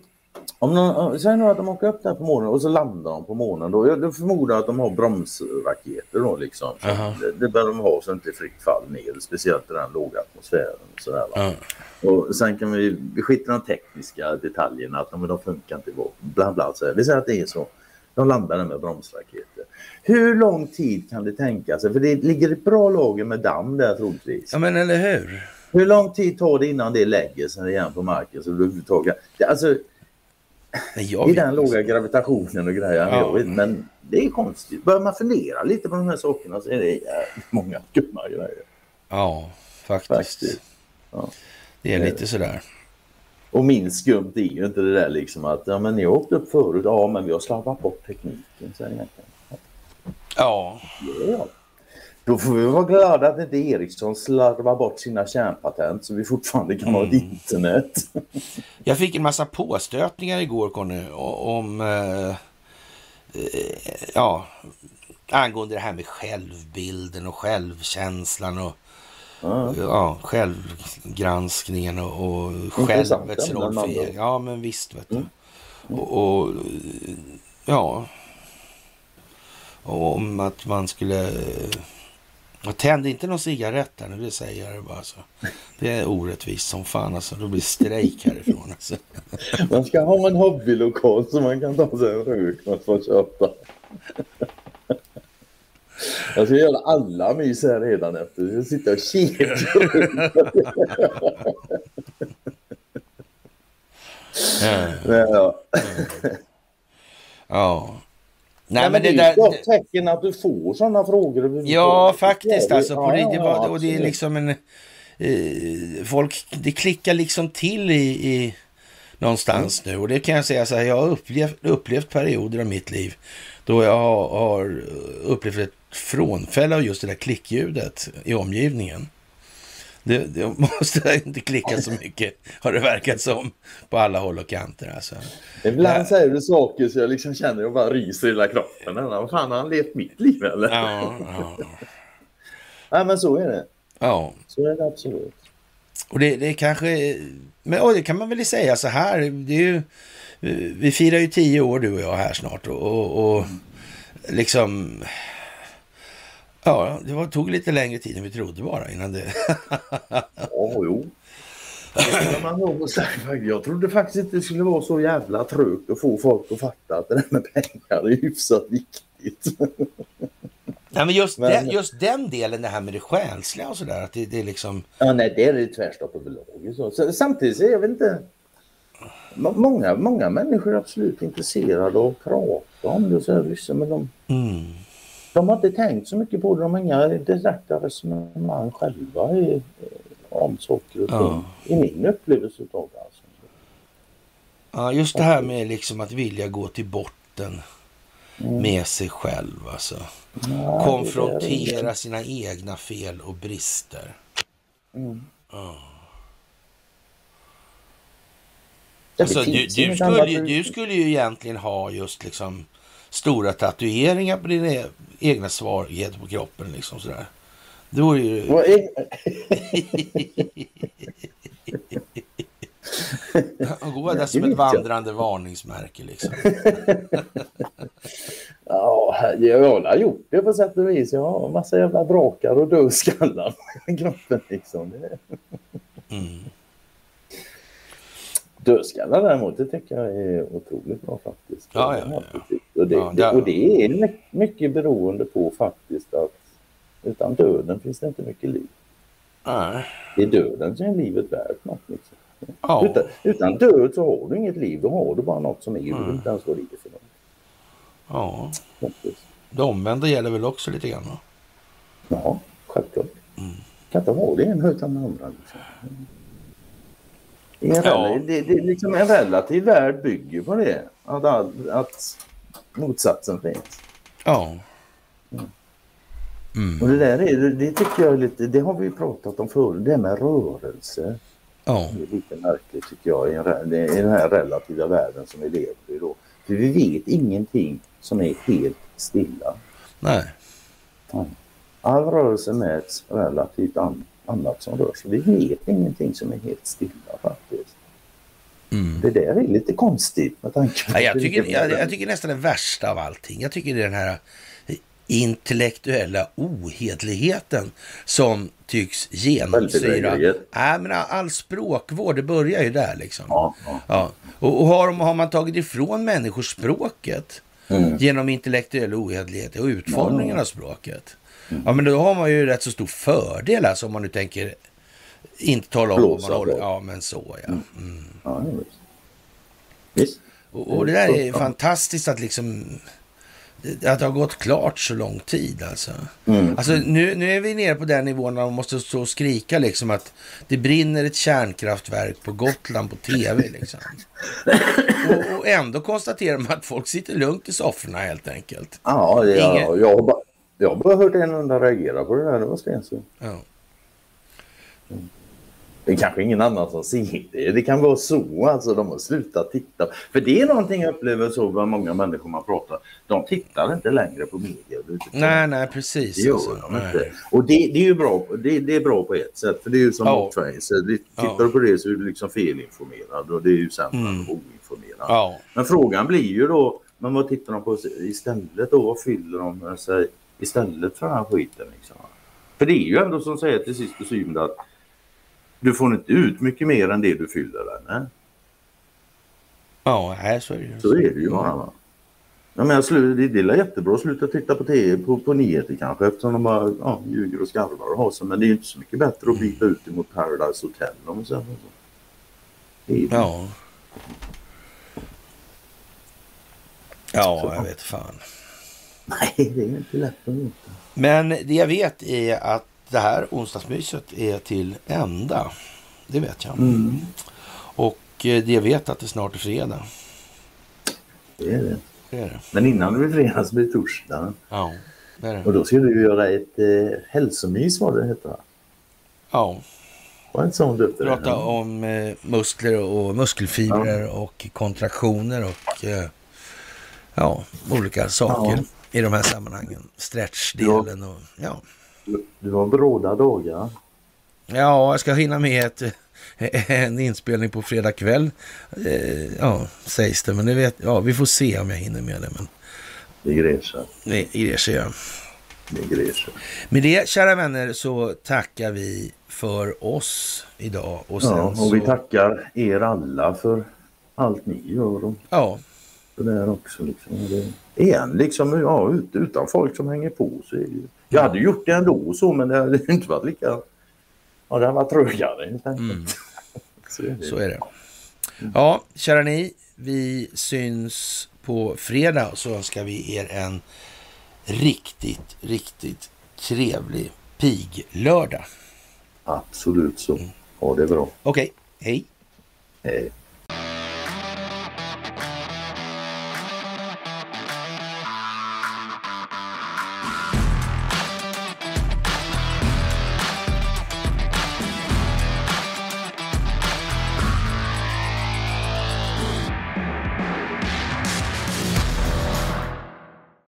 Om någon, säg nu att de åker upp där på månen och så landar de på månen då. Jag förmodar att de har bromsraketer då liksom. Så Aha. det, det bör de ha så inte fritt fall ner. Speciellt i den låga atmosfären. Och sådär, va? ja, Och sen kan vi, vi skiter i de tekniska detaljerna. Att de, de funkar inte. Bla bla. Så här. Vi säger att det är så. De landar där med bromsraketer. Hur lång tid kan det tänka sig? För det ligger ett bra lager med damm där troligtvis. ja, men eller hur? Hur lång tid tar det innan det lägger sig igen på marken? Så det det, alltså, I den låga gravitationen och grejer. Ja. Men det är konstigt. Börjar man fundera lite på de här sakerna så är det jävligt många skumma grejer. Ja, faktiskt. Faktiskt. Ja. Det är lite sådär. Och min skumt är ju inte det där liksom att ja, men ni har åkt upp förut. Ja, men vi har slarvat bort tekniken. Så är det. Ja, Ja. Då får vi vara glada att inte Ericsson slarvar bort sina kärnpatent så vi fortfarande kan ha ett Mm. internet. Jag fick en massa påstötningar igår Conny om eh, eh, ja, angående det här med självbilden och självkänslan och Ja. ja, självgranskningen och, och självets roll för egen. Ja, men visst vet du. Mm. Och, och ja, och om att man skulle och tänd inte någon cigarett där nu, det säger jag bara. Så. Det är orättvist som fan alltså. Då blir strejk härifrån alltså. Man ska ha en hobbylokal så man kan ta sig en rök och få köpa. Jag ska göra alla mys här redan efter. Jag sitter och kikar. Ja. Ja. ja. Nej, Nej, men det är ju där... ett gott tecken att du får sådana frågor. Ja, faktiskt Ja, alltså. På det, det var, och det är liksom en... Eh, folk, det klickar liksom till i, i någonstans nu. Och det kan jag säga så här, jag har upplevt, upplevt perioder av mitt liv då jag har, har upplevt ett frånfälle av just det där klickljudet i omgivningen. Det, det måste inte klicka så mycket, har det verkat som, på alla håll och kanter. Alltså. Ibland Ja. säger du saker så jag liksom känner jag bara ryser i hela kroppen. Vad fan, har han levt mitt liv eller? Ja, ja, Nej, men så är det. ja. Så är det absolut. Och det, det kanske, men det kan man väl säga så här, det är ju, vi firar ju tio år du och jag här snart och, och, och liksom, ja, det var, tog lite längre tid än vi trodde bara innan det, Ja, jo. Man nog säga. Jag trodde faktiskt inte det skulle vara så jävla trögt att få folk att fatta att det där med pengar är hyfsat viktigt. nej men just, Men- den, just den delen, det här med det själsliga och sådär, att det, det är liksom, Ja, nej, det är det tvärstopp överlag. Samtidigt är jag väl inte... må- Många, många människor är absolut intresserade av att prata om det. Så här, liksom, men de, mm, de har inte tänkt så mycket på det. De har inga direkta resonemang själva i, om saker och ting. Ja. I min upplevelse av det. Alltså. ja, just det här med liksom att vilja gå till botten Mm. med sig själv alltså. Det är- Konfrontera sina egna fel och brister. Mm. Ja. Det Alltså, du, du, skulle, du skulle ju egentligen ha just liksom stora tatueringar på dina e- egna svagheter på kroppen. Liksom sådär. Det vore ju... Gå där som ett vandrande varningsmärke liksom. Ja, jag har gjort det på sätt och vis. Jag har en massa jävla drakar och dödskallar i kroppen. Liksom. Mm. Dödskallar däremot, det tycker jag är otroligt bra faktiskt. Ja, ja, ja. Och, det, Ja, det, och det är my- mycket beroende på faktiskt att utan döden finns det inte mycket liv. Nej. Det är döden som är livet värt något. Liksom. Ja. Utan, utan död så har du inget liv, då har du bara något som är. Du Mm. vet inte ens vad det är för något. ja. faktiskt. Det omvända gäller väl också lite grann? va? Ja, självklart. Mm. kan inte ha det ena utan det andra. Liksom. En, Ja. det, det, liksom en relativ värld bygger på det. Att, all- att motsatsen finns. Ja. Mm. Och det där är, det- tycker jag är lite, det har vi pratat om förut, det med rörelse. Ja. Det är lite märkligt tycker jag i, en, i den här relativa världen som vi lever i då. För vi vet ingenting som är helt stilla. Nej. All rörelse mäts relativt an, annat som rör sig. Vi vet ingenting som är helt stilla faktiskt. Mm. Det där är lite konstigt med tanke på Ja, jag, tycker, jag, jag tycker nästan det värsta av allting. Jag tycker det är den här intellektuella ohedligheten som tycks genomsyra... Nej, men all språkvård, det börjar ju där liksom. Ja, ja. Ja. Och, och har, har man tagit ifrån människor språket Mm. genom intellektuell ohederlighet och utformningen av språket. Ja, men då har man ju rätt så stor fördel alltså om man nu tänker inte tala om vad Blåsa man håller... Ja, men så ja. Mm. ja visst. Och, och det där är fantastiskt att liksom att det har gått klart så lång tid alltså. Mm. Alltså nu, nu är vi nere på den nivån där man måste stå och skrika liksom att det brinner ett kärnkraftverk på Gotland på tv liksom. Och, och ändå konstaterar man att folk sitter lugnt i sofforna helt enkelt. Ja, ja Ingen- jag, har bara, jag har bara hört en enda reagera på det där. Det var Stensson. Ja. Det är kanske ingen annan som ser det. Det kan vara så alltså. De har slutat titta. För det är någonting jag upplever så bland många människor man pratar. De tittar inte längre på media. överhuvudtaget. Nej, nej, precis. Det gör alltså. de Nej. inte. Och det, det är ju bra, det, det är bra på ett sätt. För det är ju som Ja. Det- Tittar Ja. du på det så är du liksom felinformerad. Och det är ju sämre Mm. oinformerad. Ja. Men frågan blir ju då, men vad tittar de på istället då? Vad fyller de sig istället för den här skiten? Liksom? För det är ju ändå som säger till sist och syvende att du får inte ut mycket mer än det du fyller den med. Ja, nej, så är det ju. Så är det ju bara. Va? Jag menar, slu- det, det är jättebra att sluta titta på TV, på, på nyheter kanske eftersom de bara ja, ljuger och skarvar och har sig. Men det är ju inte så mycket bättre att byta ut mot Paradise Hotel om så. Ja. Ja, jag vet fan. Nej, det är inte lätt att veta. Men det jag vet är att det här onsdagsmyset är till ända. Det vet jag. Mm. Och eh, det jag vet att det snart är fredag. Det är det. Det är det. Men innan det blir fredag så blir det torsdag. Ja, det är det. Och då ska du göra ett eh, hälsomys vad det heter. va? Ja, Var inte så hon döpte det? prata om eh, muskler och muskelfibrer och kontraktioner och eh, ja, olika saker i de här sammanhangen. Stretchdelen och ja. Du har bråda dagar. Ja, jag ska hinna med ett, en inspelning på fredag kväll. Eh, ja, sägs det. Men det vet, ja, vi får se om jag hinner med det. Men Det sig. det sig ja. Det sig. Med det, kära vänner, så tackar vi för oss idag. Och Ja, och så, vi tackar er alla för allt ni gör och Ja, det där också. Liksom. Det, igen, liksom, ja, ut- utan folk som hänger på ju... Jag hade gjort det ändå så, men det hade inte varit lika... Ja, det hade varit trögare helt enkelt. Mm. så är det. så är det. Ja, kära ni, vi syns på fredag så önskar vi er en riktigt, riktigt trevlig pig-lördag. Absolut så. Ha det bra. Okej, hej. Hej.